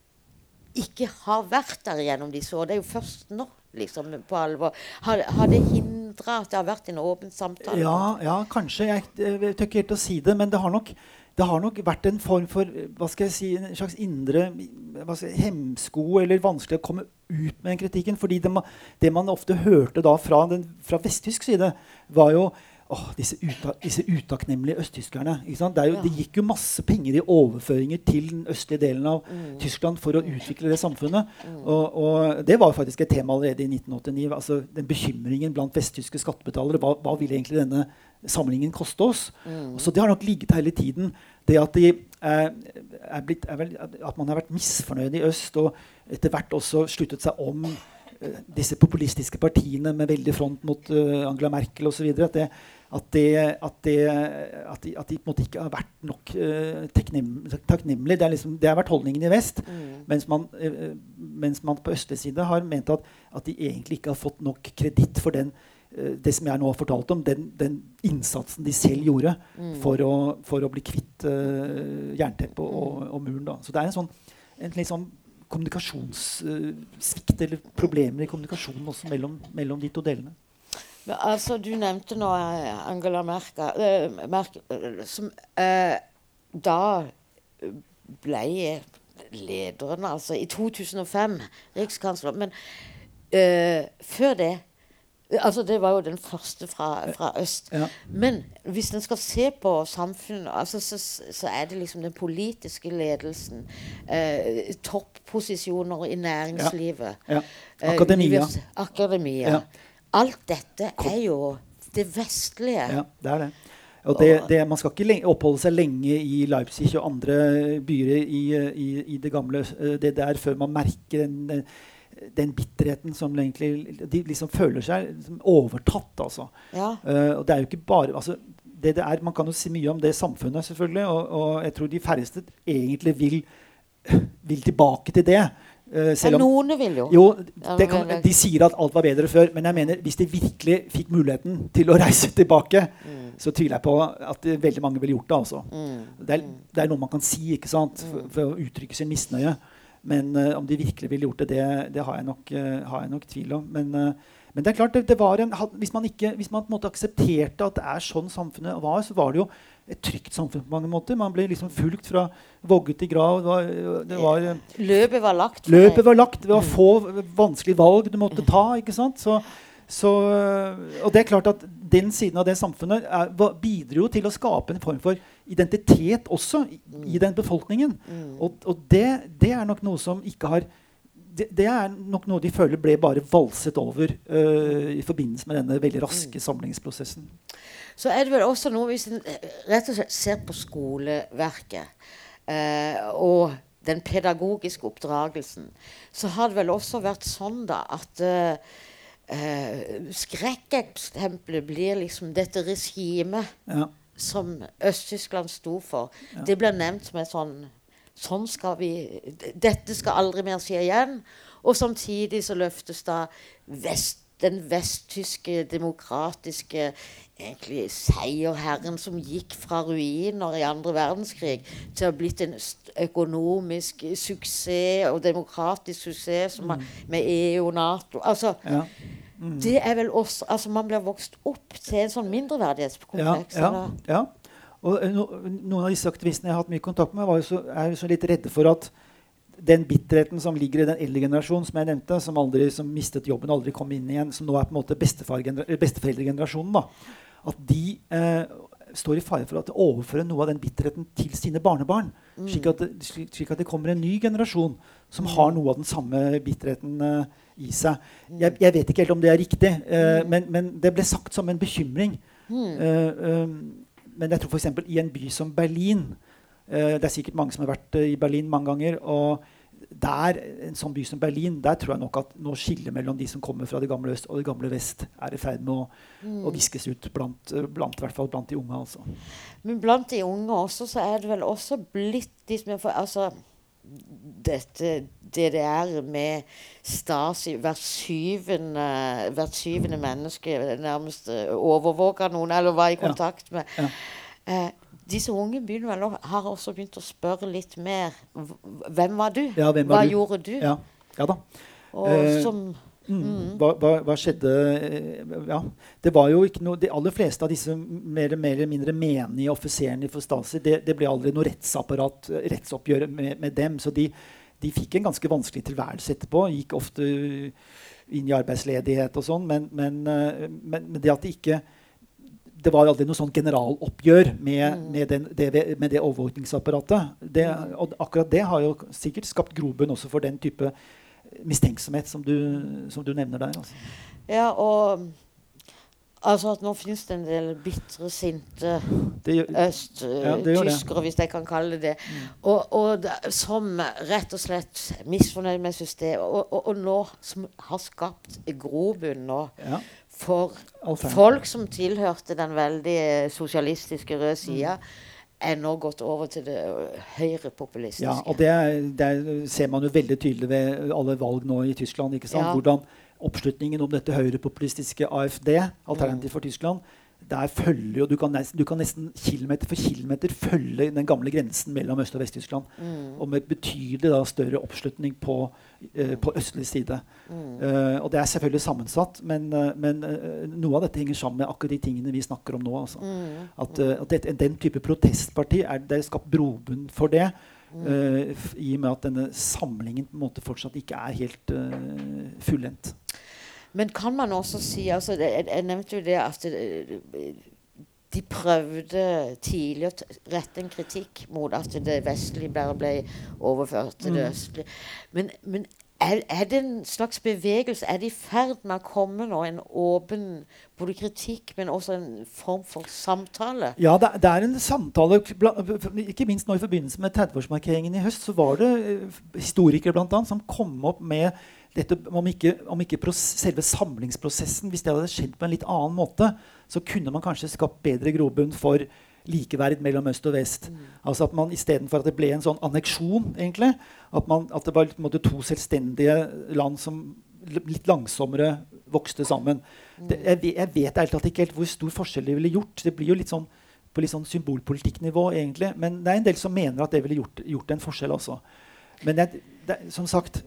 ikke har vært der gjennom disse år. Det er jo først nå, liksom, på alvor. Har, har det hindra at det har vært en åpen samtale? Ja, ja kanskje. Jeg, jeg tør ikke helt å si det, men det har nok det har nok vært en form for hva skal jeg si, en slags indre jeg, hemsko eller vanskelig å komme ut med den kritikken. fordi det, ma- det man ofte hørte da fra, den, fra vesttysk side, var jo åh, disse, uta, disse utakknemlige østtyskerne. Er jo, Ja. det gikk jo masse penger i overføringer til den østlige delen av Tyskland for å utvikle det samfunnet. Og, og det var faktisk et tema allerede i 1989. altså den Bekymringen blant vesttyske skattebetalere. Hva, hva ville egentlig denne samlingen koste oss? Så det har nok ligget hele tiden. Det at, de eh, er blitt, er vel, at man har vært misfornøyd i øst, og etter hvert også sluttet seg om eh, disse populistiske partiene med veldig front mot eh, Angela Merkel osv. At, det, at, det, at, de, at de på en måte ikke har vært nok uh, takknemlige. Det, liksom, det har vært holdningen i vest. Mens, man, uh, mens man på østlig side har ment at, at de egentlig ikke har fått nok kreditt for den uh, det som jeg nå har fortalt om, den, den innsatsen de selv gjorde for, å, for å bli kvitt uh, jernteppet og, og muren. Da. Så det er en sånn en litt sånn kommunikasjonssvikt eller problemer i kommunikasjonen også mellom, mellom de to delene. Men, altså, du nevnte nå eh, Angela Merkel, eh, Merkel eh, som eh, da ble lederen, altså i 2005, rikskansler. Men eh, før det Altså, det var jo den første fra, fra øst. Ja. Men hvis en skal se på samfunnet, altså, så, så er det liksom den politiske ledelsen. Eh, topposisjoner i næringslivet. Ja. Ja. Akademia. Eh, akademia. Alt dette er jo det vestlige. Ja, det er det. Og det, det, man skal ikke oppholde seg lenge i Leipzig og andre byer i, i, i det gamle eh, det der før man merker den, den bitterheten som egentlig De liksom føler seg liksom overtatt, altså. Ja. Uh, og det er jo ikke bare altså, det det er, Man kan jo si mye om det samfunnet, selvfølgelig, og, og jeg tror de færreste egentlig vil, vil tilbake til det. Eh, selv om noen vil jo. jo, det kan, De sier at alt var bedre før, men jeg mener hvis de virkelig fikk muligheten til å *laughs* reise tilbake, så tviler jeg på at veldig mange ville gjort det. altså. Det, er, det er noe man kan si ikke sant, for, for å uttrykke sin misnøye. Men uh, om de virkelig ville gjort det, det, det har, jeg nok, uh, har jeg nok tvil om. Men, eh, men det er klart, det, en, hvis man ikke, hvis man aksepterte at det er sånn samfunnet var, så var det jo et trygt samfunn på mange måter. Man ble liksom fulgt fra vogge til grav. Det var, det var, Løpet var lagt. Løpet var lagt. Det var få vanskelige valg du måtte ta. ikke sant? Så, så, og det er klart at den siden av det samfunnet er, bidro jo til å skape en form for identitet også i, i den befolkningen. Og, og det, det er nok noe som ikke har det, det er nok noe de føler ble bare valset over uh, i forbindelse med denne veldig raske samlingsprosessen. Så er det vel også noe hvis en eh, rett og slett ser på skoleverket uh, og den pedagogiske oppdragelsen, så har det vel også vært sånn da at uh, skrekkeksempelet blir liksom dette regimet Ja. som Øst-Tyskland sto for. Det blir nevnt som et sånn Sånn skal vi Dette skal aldri mer skje igjen. Og samtidig så løftes da vest, den vesttyske demokratiske egentlig seierherren som gikk fra ruiner i andre verdenskrig til å ha blitt en økonomisk suksess og demokratisk suksess som har, med EU og Nato. Altså, Ja. det er vel også Altså, man blir vokst opp til en sånn mindreverdighetskompleks. ja, ja. Og eh, no, noen av disse aktivistene jeg har hatt mye kontakt med, var jo så, er jo så litt redde for at den bitterheten som ligger i den eldre generasjonen, som jeg nevnte, som, aldri, som mistet jobben og aldri kom inn igjen, som nå er på en måte besteforeldregenerasjonen, da, at de eh, står i fare for å overføre noe av den bitterheten til sine barnebarn. Mm. Slik, at det, slik, slik, at det, kommer en ny generasjon som mm. har noe av den samme bitterheten eh, i seg. Mm. Jeg, jeg, vet ikke helt om det er riktig, uh, men, men, det ble sagt som en bekymring. Uh, men jeg tror f.eks. i en by som Berlin det er sikkert mange som har vært i Berlin mange ganger. og der, en sånn by som Berlin, der tror jeg nok at nå skillet mellom de som kommer fra det gamle øst og det gamle vest, er i ferd med å, mm. å viskes ut blant, blant, hvert fall blant de unge. Altså. Men blant de unge også, så er det vel også blitt de som er for, altså, dette DDR med Stasi Hvert syvende, hvert syvende menneske nærmest overvåka noen, eller var i kontakt med. Ja. Eh, disse unge begynner vel, har også begynt å spørre litt mer. Hvem var du? Ja, hvem var hva du? gjorde du? Ja, ja da. Og eh, som Mm. Hva, hva, hva, skjedde eh, ja, Det var jo ikke noe De aller fleste av disse mer, mer eller mindre menige offiserene for Stasi det, det, ble aldri noe rettsapparat, rettsoppgjør med, med dem. Så de, de, fikk en ganske vanskelig tilværelse etterpå. Gikk ofte inn i arbeidsledighet og sånn. Men, men, eh, men, men det at de ikke det var aldri noe sånn generaloppgjør med, mm. med, den, det, med det, overvåkningsapparatet. Det, mm. og akkurat det har jo sikkert skapt grobunn også for den type mistenksomhet som du, som du nevner der. Altså. Ja, og altså at nå finnes det en del bitre, sinte østtyskere, ja, hvis jeg kan kalle det det, mm. og, og som rett og slett misfornøyd med systemet, og, og, og, nå som har skapt grobunn nå ja for folk som tilhørte den veldig sosialistiske røde sida, er nå gått over til det høyrepopulistiske. Ja, og det, det, ser man jo veldig tydelig ved alle valg nå i Tyskland. ikke sant? Ja. Hvordan oppslutningen om dette høyrepopulistiske AFD, Alternativ for Tyskland, der følger jo, du kan, du kan nesten kilometer for kilometer følge den gamle grensen mellom Øst- og Vest-Tyskland. Mm. Og med betydelig da, større oppslutning på, uh, på østlig side. Mm. Uh, og det er selvfølgelig sammensatt, men, uh, men noe av dette henger sammen med akkurat de tingene vi snakker om nå. Altså. Mm. At, at det, den type protestparti er, det er skapt brobunn for det. I og med at denne samlingen på en måte fortsatt ikke er helt fullendt. Men kan man også si altså, jeg, jeg, nevnte jo det at de prøvde tidlig å rette en kritikk mot at det vestlige bare ble overført til det mm. østlige. Men, men er, er, det en slags bevegelse? Er det i ferd med å komme nå en åpen både kritikk, men også en form for samtale? Ja, det, det er en samtale. Ikke minst nå i forbindelse med 30-årsmarkeringen i høst, så var det eh, historikere blant annet, som kom opp med dette, om ikke, om ikke selve samlingsprosessen Hvis det hadde skjedd på en litt annen måte, så kunne man kanskje skapt bedre grobunn for likeverd mellom øst og vest. Mm. Altså at man Istedenfor at det ble en sånn anneksjon, egentlig, at, man, at det var måte, to selvstendige land som litt langsommere vokste sammen. Mm. Det, jeg, jeg, vet ærlig talt ikke helt hvor stor forskjell det ville gjort. Det blir jo litt sånn på litt sånn symbolpolitikknivå, egentlig. Men det er en del som mener at det ville gjort, gjort en forskjell. også. Men jeg, det, som sagt,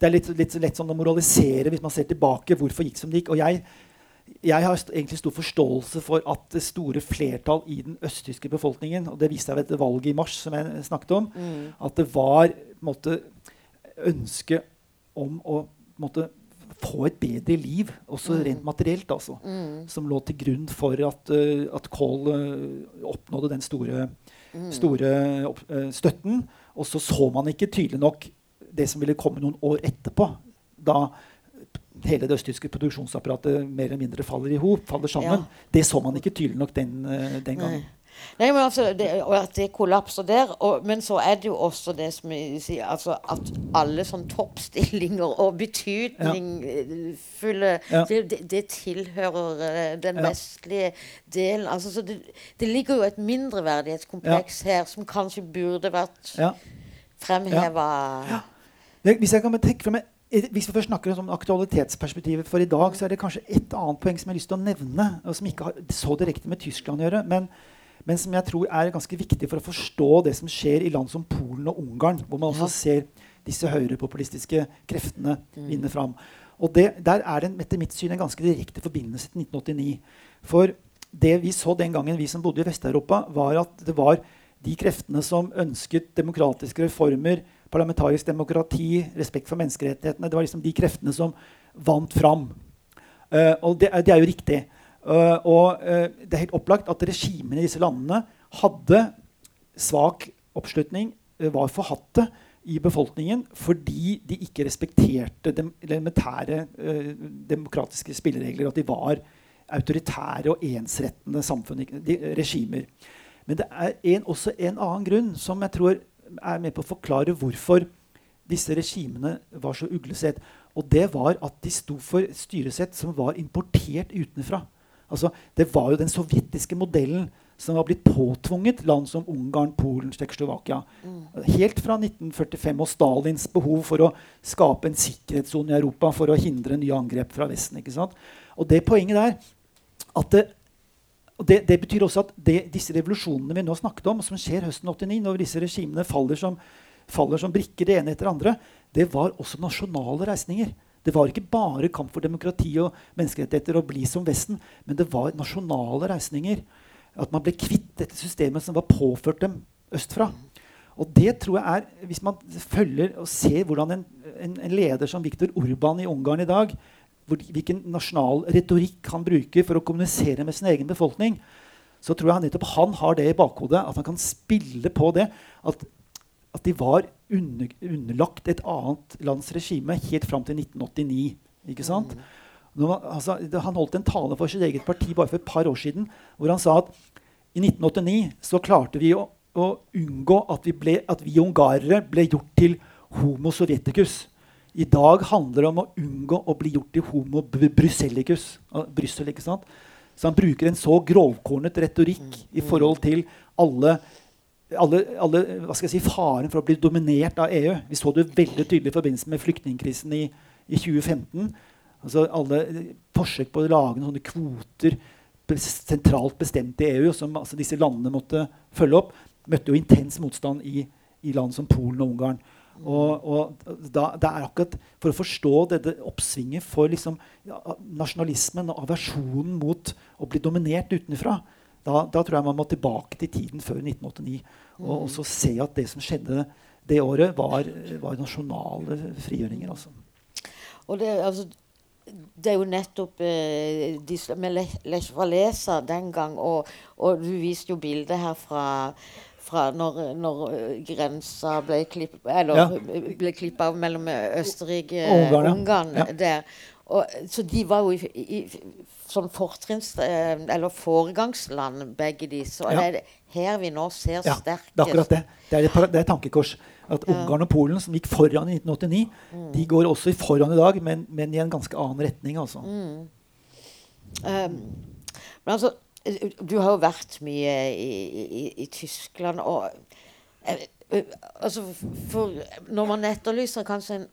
det er litt, litt lett sånn å moralisere hvis man ser tilbake. Hvorfor gikk som det gikk? Og jeg, jeg har egentlig stor forståelse for at det store flertall i den østtyske befolkningen og Det viste seg ved et valg i mars, som jeg snakket om. Mm. At det var måtte, ønske om å måtte, få et bedre liv, også mm. rent materielt, altså, mm. som lå til grunn for at, uh, at Kohl uh, oppnådde den store, mm. store opp, uh, støtten. Og så så man ikke tydelig nok det som ville komme noen år etterpå, da hele det østtyske produksjonsapparatet mer eller mindre faller i hop, faller sammen, ja. det så man ikke tydelig nok den, eh, den gangen. Nei. Nei, men altså, det, og at det kollapser der. Og, men så er det jo også det som jeg sier, altså at alle sånne toppstillinger og betydningsfulle ja. det, det, tilhører uh, den ja. vestlige delen. Altså, så det, det, ligger jo et mindreverdighetskompleks ja. her som kanskje burde vært fremheva. Hvis jeg kan tenke frem hvis vi først snakker om aktualitetsperspektivet for i dag, så er det kanskje et annet poeng som jeg har lyst til å nevne, og som ikke har så direkte med Tyskland å gjøre, men, men, som jeg tror er ganske viktig for å forstå det som skjer i land som Polen og Ungarn, hvor man også ser disse høyrepopulistiske kreftene mm. vinne fram. Og det, Der er det etter mitt syn en ganske direkte forbindelse til 1989. For det vi så den gangen, vi som bodde i Vest-Europa, var at det var de kreftene som ønsket demokratiske reformer parlamentarisk demokrati, respekt for menneskerettighetene. Det var liksom de kreftene som vant fram. Uh, og det, det, er jo riktig. Uh, og uh, det er helt opplagt at regimene i disse landene hadde svak oppslutning, var forhatte i befolkningen fordi de ikke respekterte de elementære demokratiske spilleregler. At de var autoritære og ensrettende samfunn, de, regimer. Men det er en, også en annen grunn som jeg tror er med på å forklare hvorfor disse regimene var så uglesett. Og det var at de sto for styresett som var importert utenfra. Altså, det var jo den sovjetiske modellen som var blitt påtvunget land som Ungarn, Polen, Tsjekkoslovakia. Mm. Helt fra 1945 og Stalins behov for å skape en sikkerhetssone i Europa for å hindre nye angrep fra Vesten. ikke sant? Og det poenget der at det, det, det betyr også at det, disse revolusjonene vi nå snakket om, som skjer høsten 89, når disse regimene faller som, faller som brikker det ene etter det andre, det var også nasjonale reisninger. Det var ikke bare kamp for demokrati og menneskerettigheter og bli som Vesten, men det var nasjonale reisninger. At man ble kvitt dette systemet som var påført dem østfra. Og det tror jeg er, Hvis man følger og ser hvordan en, en, en leder som Viktor Urban i Ungarn i dag hvilken nasjonal retorikk han bruker for å kommunisere med sin egen befolkning, så tror jeg nettopp han har det i bakhodet, at han kan spille på det. At, at de var under, underlagt et annet lands regime helt fram til 1989. ikke sant? Mm. Nå, altså, han holdt en tale for sitt eget parti bare for et par år siden hvor han sa at i 1989 så klarte vi å, å unngå at vi, ble, at vi ungarere ble gjort til homo sovjeticus. I dag handler det om å unngå å bli gjort til homo brussellicus. Brussel, ikke sant? Så han bruker en så grovkornet retorikk i forhold til alle, alle, alle hva skal jeg si, faren for å bli dominert av EU. Vi så det veldig tydelig i forbindelse med flyktningkrisen i, i 2015. Altså alle forsøk på å lage noen kvoter sentralt bestemt i EU, som altså, disse landene måtte følge opp, møtte jo intens motstand i, i land som Polen og Ungarn. Og, og da, det er akkurat For å forstå dette oppsvinget for liksom, ja, nasjonalismen og aversjonen mot å bli dominert utenfra, da, da, tror jeg man må tilbake til tiden før 1989 og, og så se at det som skjedde det året, var, var nasjonale frigjøringer. Altså. Og det, altså, det er jo nettopp eh, de, med Lech Walesa den gang, og, og, du viste jo bildet her fra fra når, når eh, grensa ble klippa ja. mellom Østerrike og Ungarn, ja. der. Og, så de var jo i, i som fortrinns... Eh, eller foregangsland, begge de. Så ja. det er her vi nå ser ja, sterkest Det er akkurat det. Det er et, det er tankekors. At ja. Ungarn og Polen, som gikk foran i 1989, mm. de går også foran i dag, men, men, i en ganske annen retning, altså. Mm. Um, men altså du har jo vært mye i, i, i Tyskland og eh, eh, altså, for Når man etterlyser kanskje en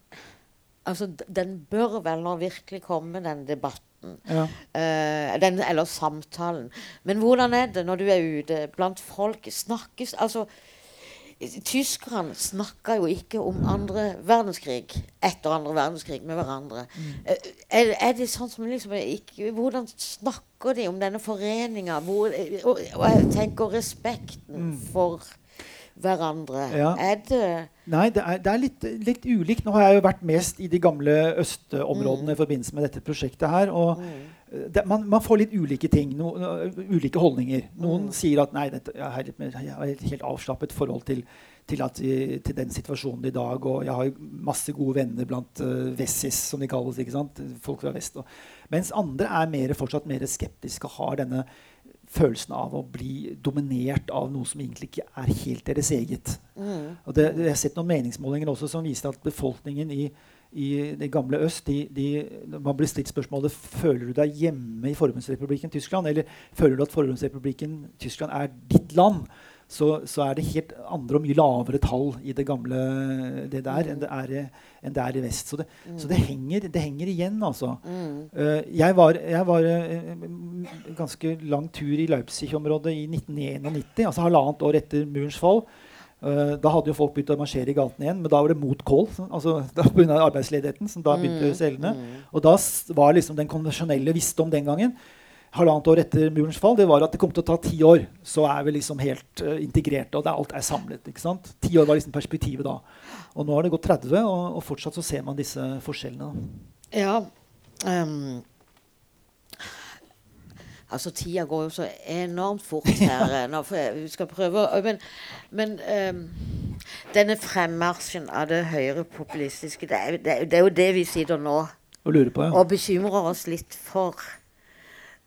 altså, Den bør vel nå virkelig komme, den debatten. Ja. Uh, den, eller samtalen. Men hvordan er det når du er ute blant folk? Snakkes Altså Tyskerne snakka jo ikke om andre verdenskrig etter andre verdenskrig med hverandre. Mm. Er, er, det sånn som liksom ikke, Hvordan snakker de om denne foreninga? Og, og, jeg tenker respekten mm. for hverandre. Ja. Er det Nei, det er, det er litt, litt, ulikt. Nå har jeg jo vært mest i de gamle østområdene mm. i forbindelse med dette prosjektet her. og mm det, man, man, får litt ulike ting, no, uh, ulike holdninger. Noen mm. sier at nei, dette, jeg, har, jeg har et helt avslappet forhold til, til, at, til, den situasjonen i dag. Og jeg har masse gode venner blant uh, Vessis, som de kalles. ikke sant? Folk fra vest. Og, mens andre er mer, fortsatt mer skeptiske og har denne følelsen av å bli dominert av noe som egentlig ikke er helt deres eget. Mm. Og det, jeg har sett noen meningsmålinger også som viser at befolkningen i i det gamle øst de, de, Man blir stilt spørsmålet føler du deg hjemme i Forbundsrepublikken Tyskland, eller føler du at Forbundsrepublikken Tyskland er ditt land. Så, så, er det helt andre og mye lavere tall i det gamle det der enn det er, enn det er i vest. Så det, mm. så det, henger, det henger, igjen, altså. Mm. Uh, jeg var, jeg var uh, ganske lang tur i Leipzig-området i 1991, altså halvannet år etter murens fall. Uh, da hadde jo folk begynt å marsjere i gatene igjen, men da var det mot kål. Altså, *laughs* Pga. arbeidsledigheten. som da begynte mm, selgende. Mm. Og da var liksom den konvensjonelle visdom den gangen halvannet år etter murens fall, det var at det kom til å ta ti år. Så er vi liksom helt uh, integrerte, og det, alt er samlet. ikke sant? Ti år var liksom perspektivet da. Og nå har det gått 30, og, og fortsatt så ser man disse forskjellene. Da. Ja. Um, altså, tida går jo så enormt fort her eh, nå, vi skal prøve Men, men um, denne fremmarsjen av det høyrepopulistiske, det, er- det, det er jo det vi sitter nå Og lurer på, ja. og bekymrer oss litt for.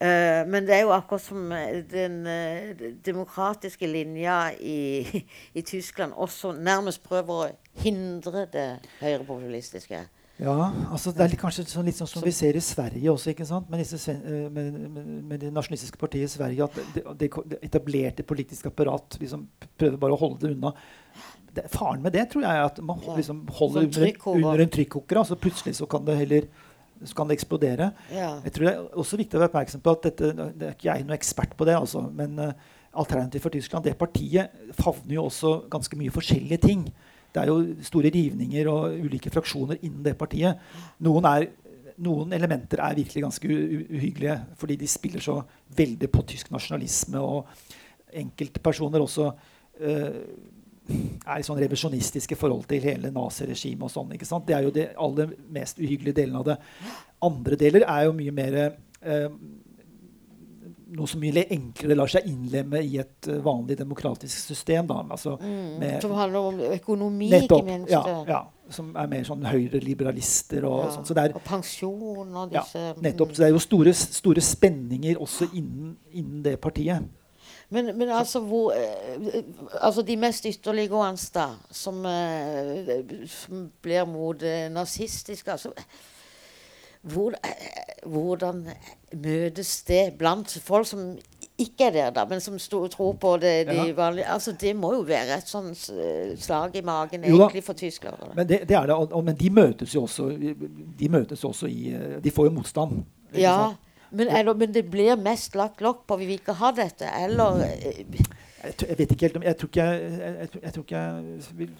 Uh, men det er jo akkurat som eh, den uh, demokratiske linja i, i Tyskland også nærmest prøver å hindre det høyrepopulistiske. Ja, altså Det er kanskje sånn, litt sånn som vi ser i Sverige også, ikke sant? Med, disse, eh, med, med, med det nasjonalistiske partiet i Sverige. At det, det, det etablerte politiske apparat liksom prøver bare å holde det unna. Det, faren med det tror jeg er at man liksom holder Sånn under, en- trykkoker. under en trykkoker. Altså plutselig så kan det heller så kan det eksplodere. Ja. Jeg tror det er også viktig å være oppmerksom på at dette, det er ikke jeg noen ekspert på det, altså, men uh, Alternativ for Tyskland, det partiet favner jo også ganske mye forskjellige ting. Det er jo store rivninger og ulike fraksjoner innen det partiet. Noen, er, noen elementer er virkelig ganske uhyggelige, fordi de spiller så veldig på tysk nasjonalisme. Og enkeltpersoner også uh, er i sånn revisjonistiske forhold til hele naziregimet og sånn. ikke sant? Det er jo det aller mest uhyggelige delen av det. Andre deler er jo mye mer eh, noe som mye enklere lar seg innlemme i et eh, vanlig demokratisk system. Da. Altså, med- Som handler om økonomi, nettopp, ikke minst. ja, ja, som er mer sånn høyreliberalister og Ja. sånn. Så Og pensjon og disse ja, nettopp, så det er jo store, store spenninger også innen, innen det partiet. Men, men altså hvor eh, Altså de mest ytterliggående, som, eh, som blir mot eh, nazistiske altså, hvor, eh, Hvordan møtes det blant folk som ikke er der, da, men som sto, tror på det de Ja. vanlige altså Det må jo være et sånt slag i magen egentlig for tyskere. Men, det, det det, og, og, men de møtes jo også, de møtes også i De får jo motstand. Ja, men, eller, men det blir mest lagt lokk på. Vi vil ikke ha dette. Eller eh, Jeg, jeg vet ikke helt om Jeg tror ikke jeg, jeg, jeg, tror- ikke vil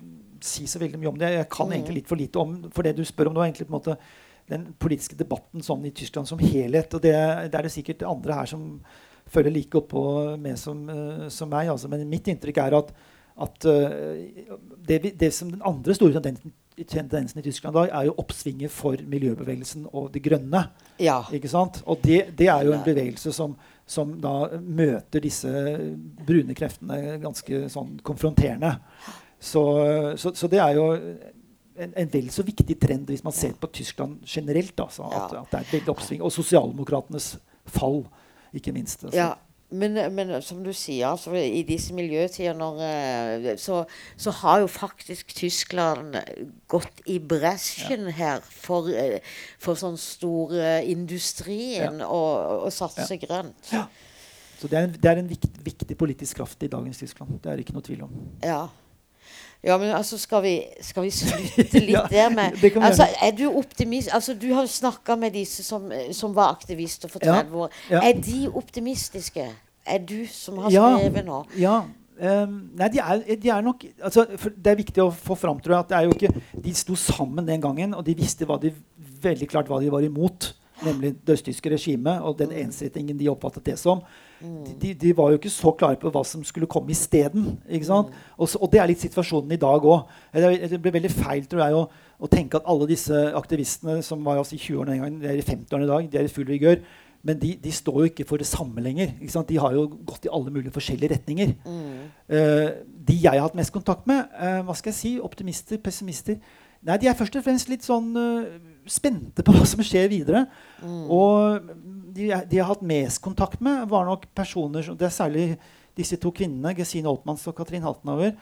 si så veldig mye om det. Jeg kan egentlig litt for lite om For det du spør om nå, er egentlig på en måte den politiske debatten sånn i Tyskland som helhet. Og det, det er det sikkert andre her som følger like oppå med som, uh, som meg. Altså. Men mitt inntrykk er at, at uh, det, det som den andre store tendensen, tendensen i Tyskland da, er jo oppsvinget for miljøbevegelsen og de grønne. Ja. Ikke sant? Og det, det er jo en bevegelse som, som da møter disse brune kreftene ganske sånn konfronterende. Så, så, så det er jo en, en vel så viktig trend hvis man ser på Tyskland generelt. Altså, at, Ja. at det er et veldig oppsving. Og sosialdemokratenes fall, ikke minst. Altså. Ja, men, men som du sier, altså, i disse miljøtider når, eh, så, så har jo faktisk Tyskland gått i bresjen her for, eh, for sånn storindustrien og, og satse grønt. Ja. Så det er en, det er en viktig, viktig politisk kraft i dagens Tyskland. Det er det ikke noe tvil om. Ja. Ja, men altså, skal vi, skal vi slutte *laughs* litt Ja, der med altså. Er du optimist Altså, du har snakka med disse som, som var aktivister for Ja, 30 år. ja. Er de optimistiske? Er du som har skrevet nå? Ja. Um, nei, de er, de er nok altså, Det er viktig å få fram tror jeg, at det er jo ikke De sto sammen den gangen, og de visste de, veldig klart hva de var imot. Nemlig det østtyske regimet og den ensrettingen de oppfattet det som. De, de, de var jo ikke så klare på hva som skulle komme isteden. sant? Og, og det er litt situasjonen i dag òg. Det blir veldig feil tror jeg, å, å tenke at alle disse aktivistene som var altså i 20-årene den gangen, de er i 50-årene i dag, de er i full vigør. Men de, de står jo ikke for det samme lenger. De har jo gått i alle mulige forskjellige retninger. Eh, de jeg har hatt mest kontakt med, uh, hva skal jeg si, optimister, pessimister Nei, De er først og fremst litt sånn eh, spente på hva som skjer videre. Og de, de jeg har hatt mest kontakt med, var nok personer som Det er særlig disse to kvinnene, Gesine Oltmanns og Katrin Haltenhauer,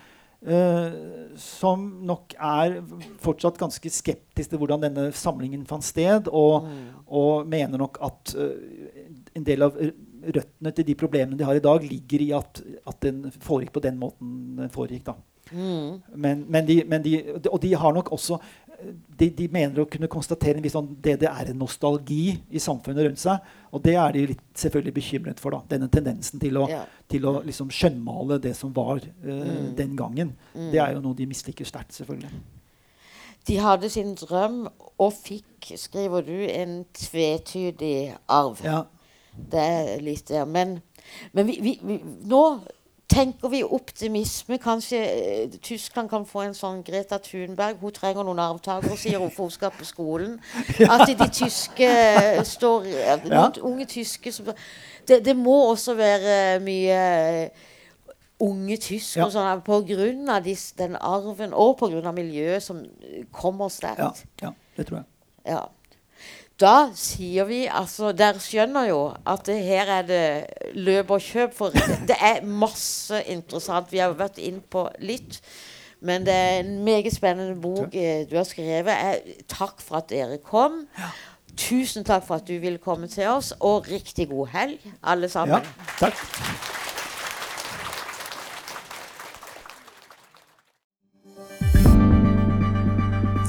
uh, som nok er fortsatt ganske skeptiske til hvordan denne samlingen fant sted, og, og mener nok at uh, en del av røttene til de problemene de har i dag, ligger i at, at den foregikk på den måten den foregikk. da. Men, men, de, men de, og de har nok også de, de mener å kunne konstatere en viss sånn DDR-nostalgi i samfunnet rundt seg. Og det er de litt selvfølgelig bekymret for. da, Denne tendensen til å, Ja. til å liksom skjønnmale det som var eh, den gangen. Det er jo noe de misliker sterkt, selvfølgelig. De hadde sin drøm og fikk, skriver du, en tvetydig arv. Ja, Det er litt der. Men, men vi, vi, vi, nå tenker vi optimisme. Kanskje eh, Tyskland kan få en sånn Greta Thunberg. Hun trenger noen arvtakere, sier hun, for hun skal på skolen. *laughs* At de tyske eh, står Ja. Unge tyske som det, det må også være mye eh, unge tyskere Ja. sånn, av den arven og av miljøet som kommer kommer Ja, ja, det tror jeg. Ja. Da sier vi altså Dere skjønner jo at det, her er det løp og kjøp, for det er masse interessant. Vi har vært inn på litt. Men det er en meget spennende bok eh, du har skrevet. Jeg, takk for at dere kom. Tusen takk for at du ville komme til oss, og riktig god helg, alle Ja, sammen. takk.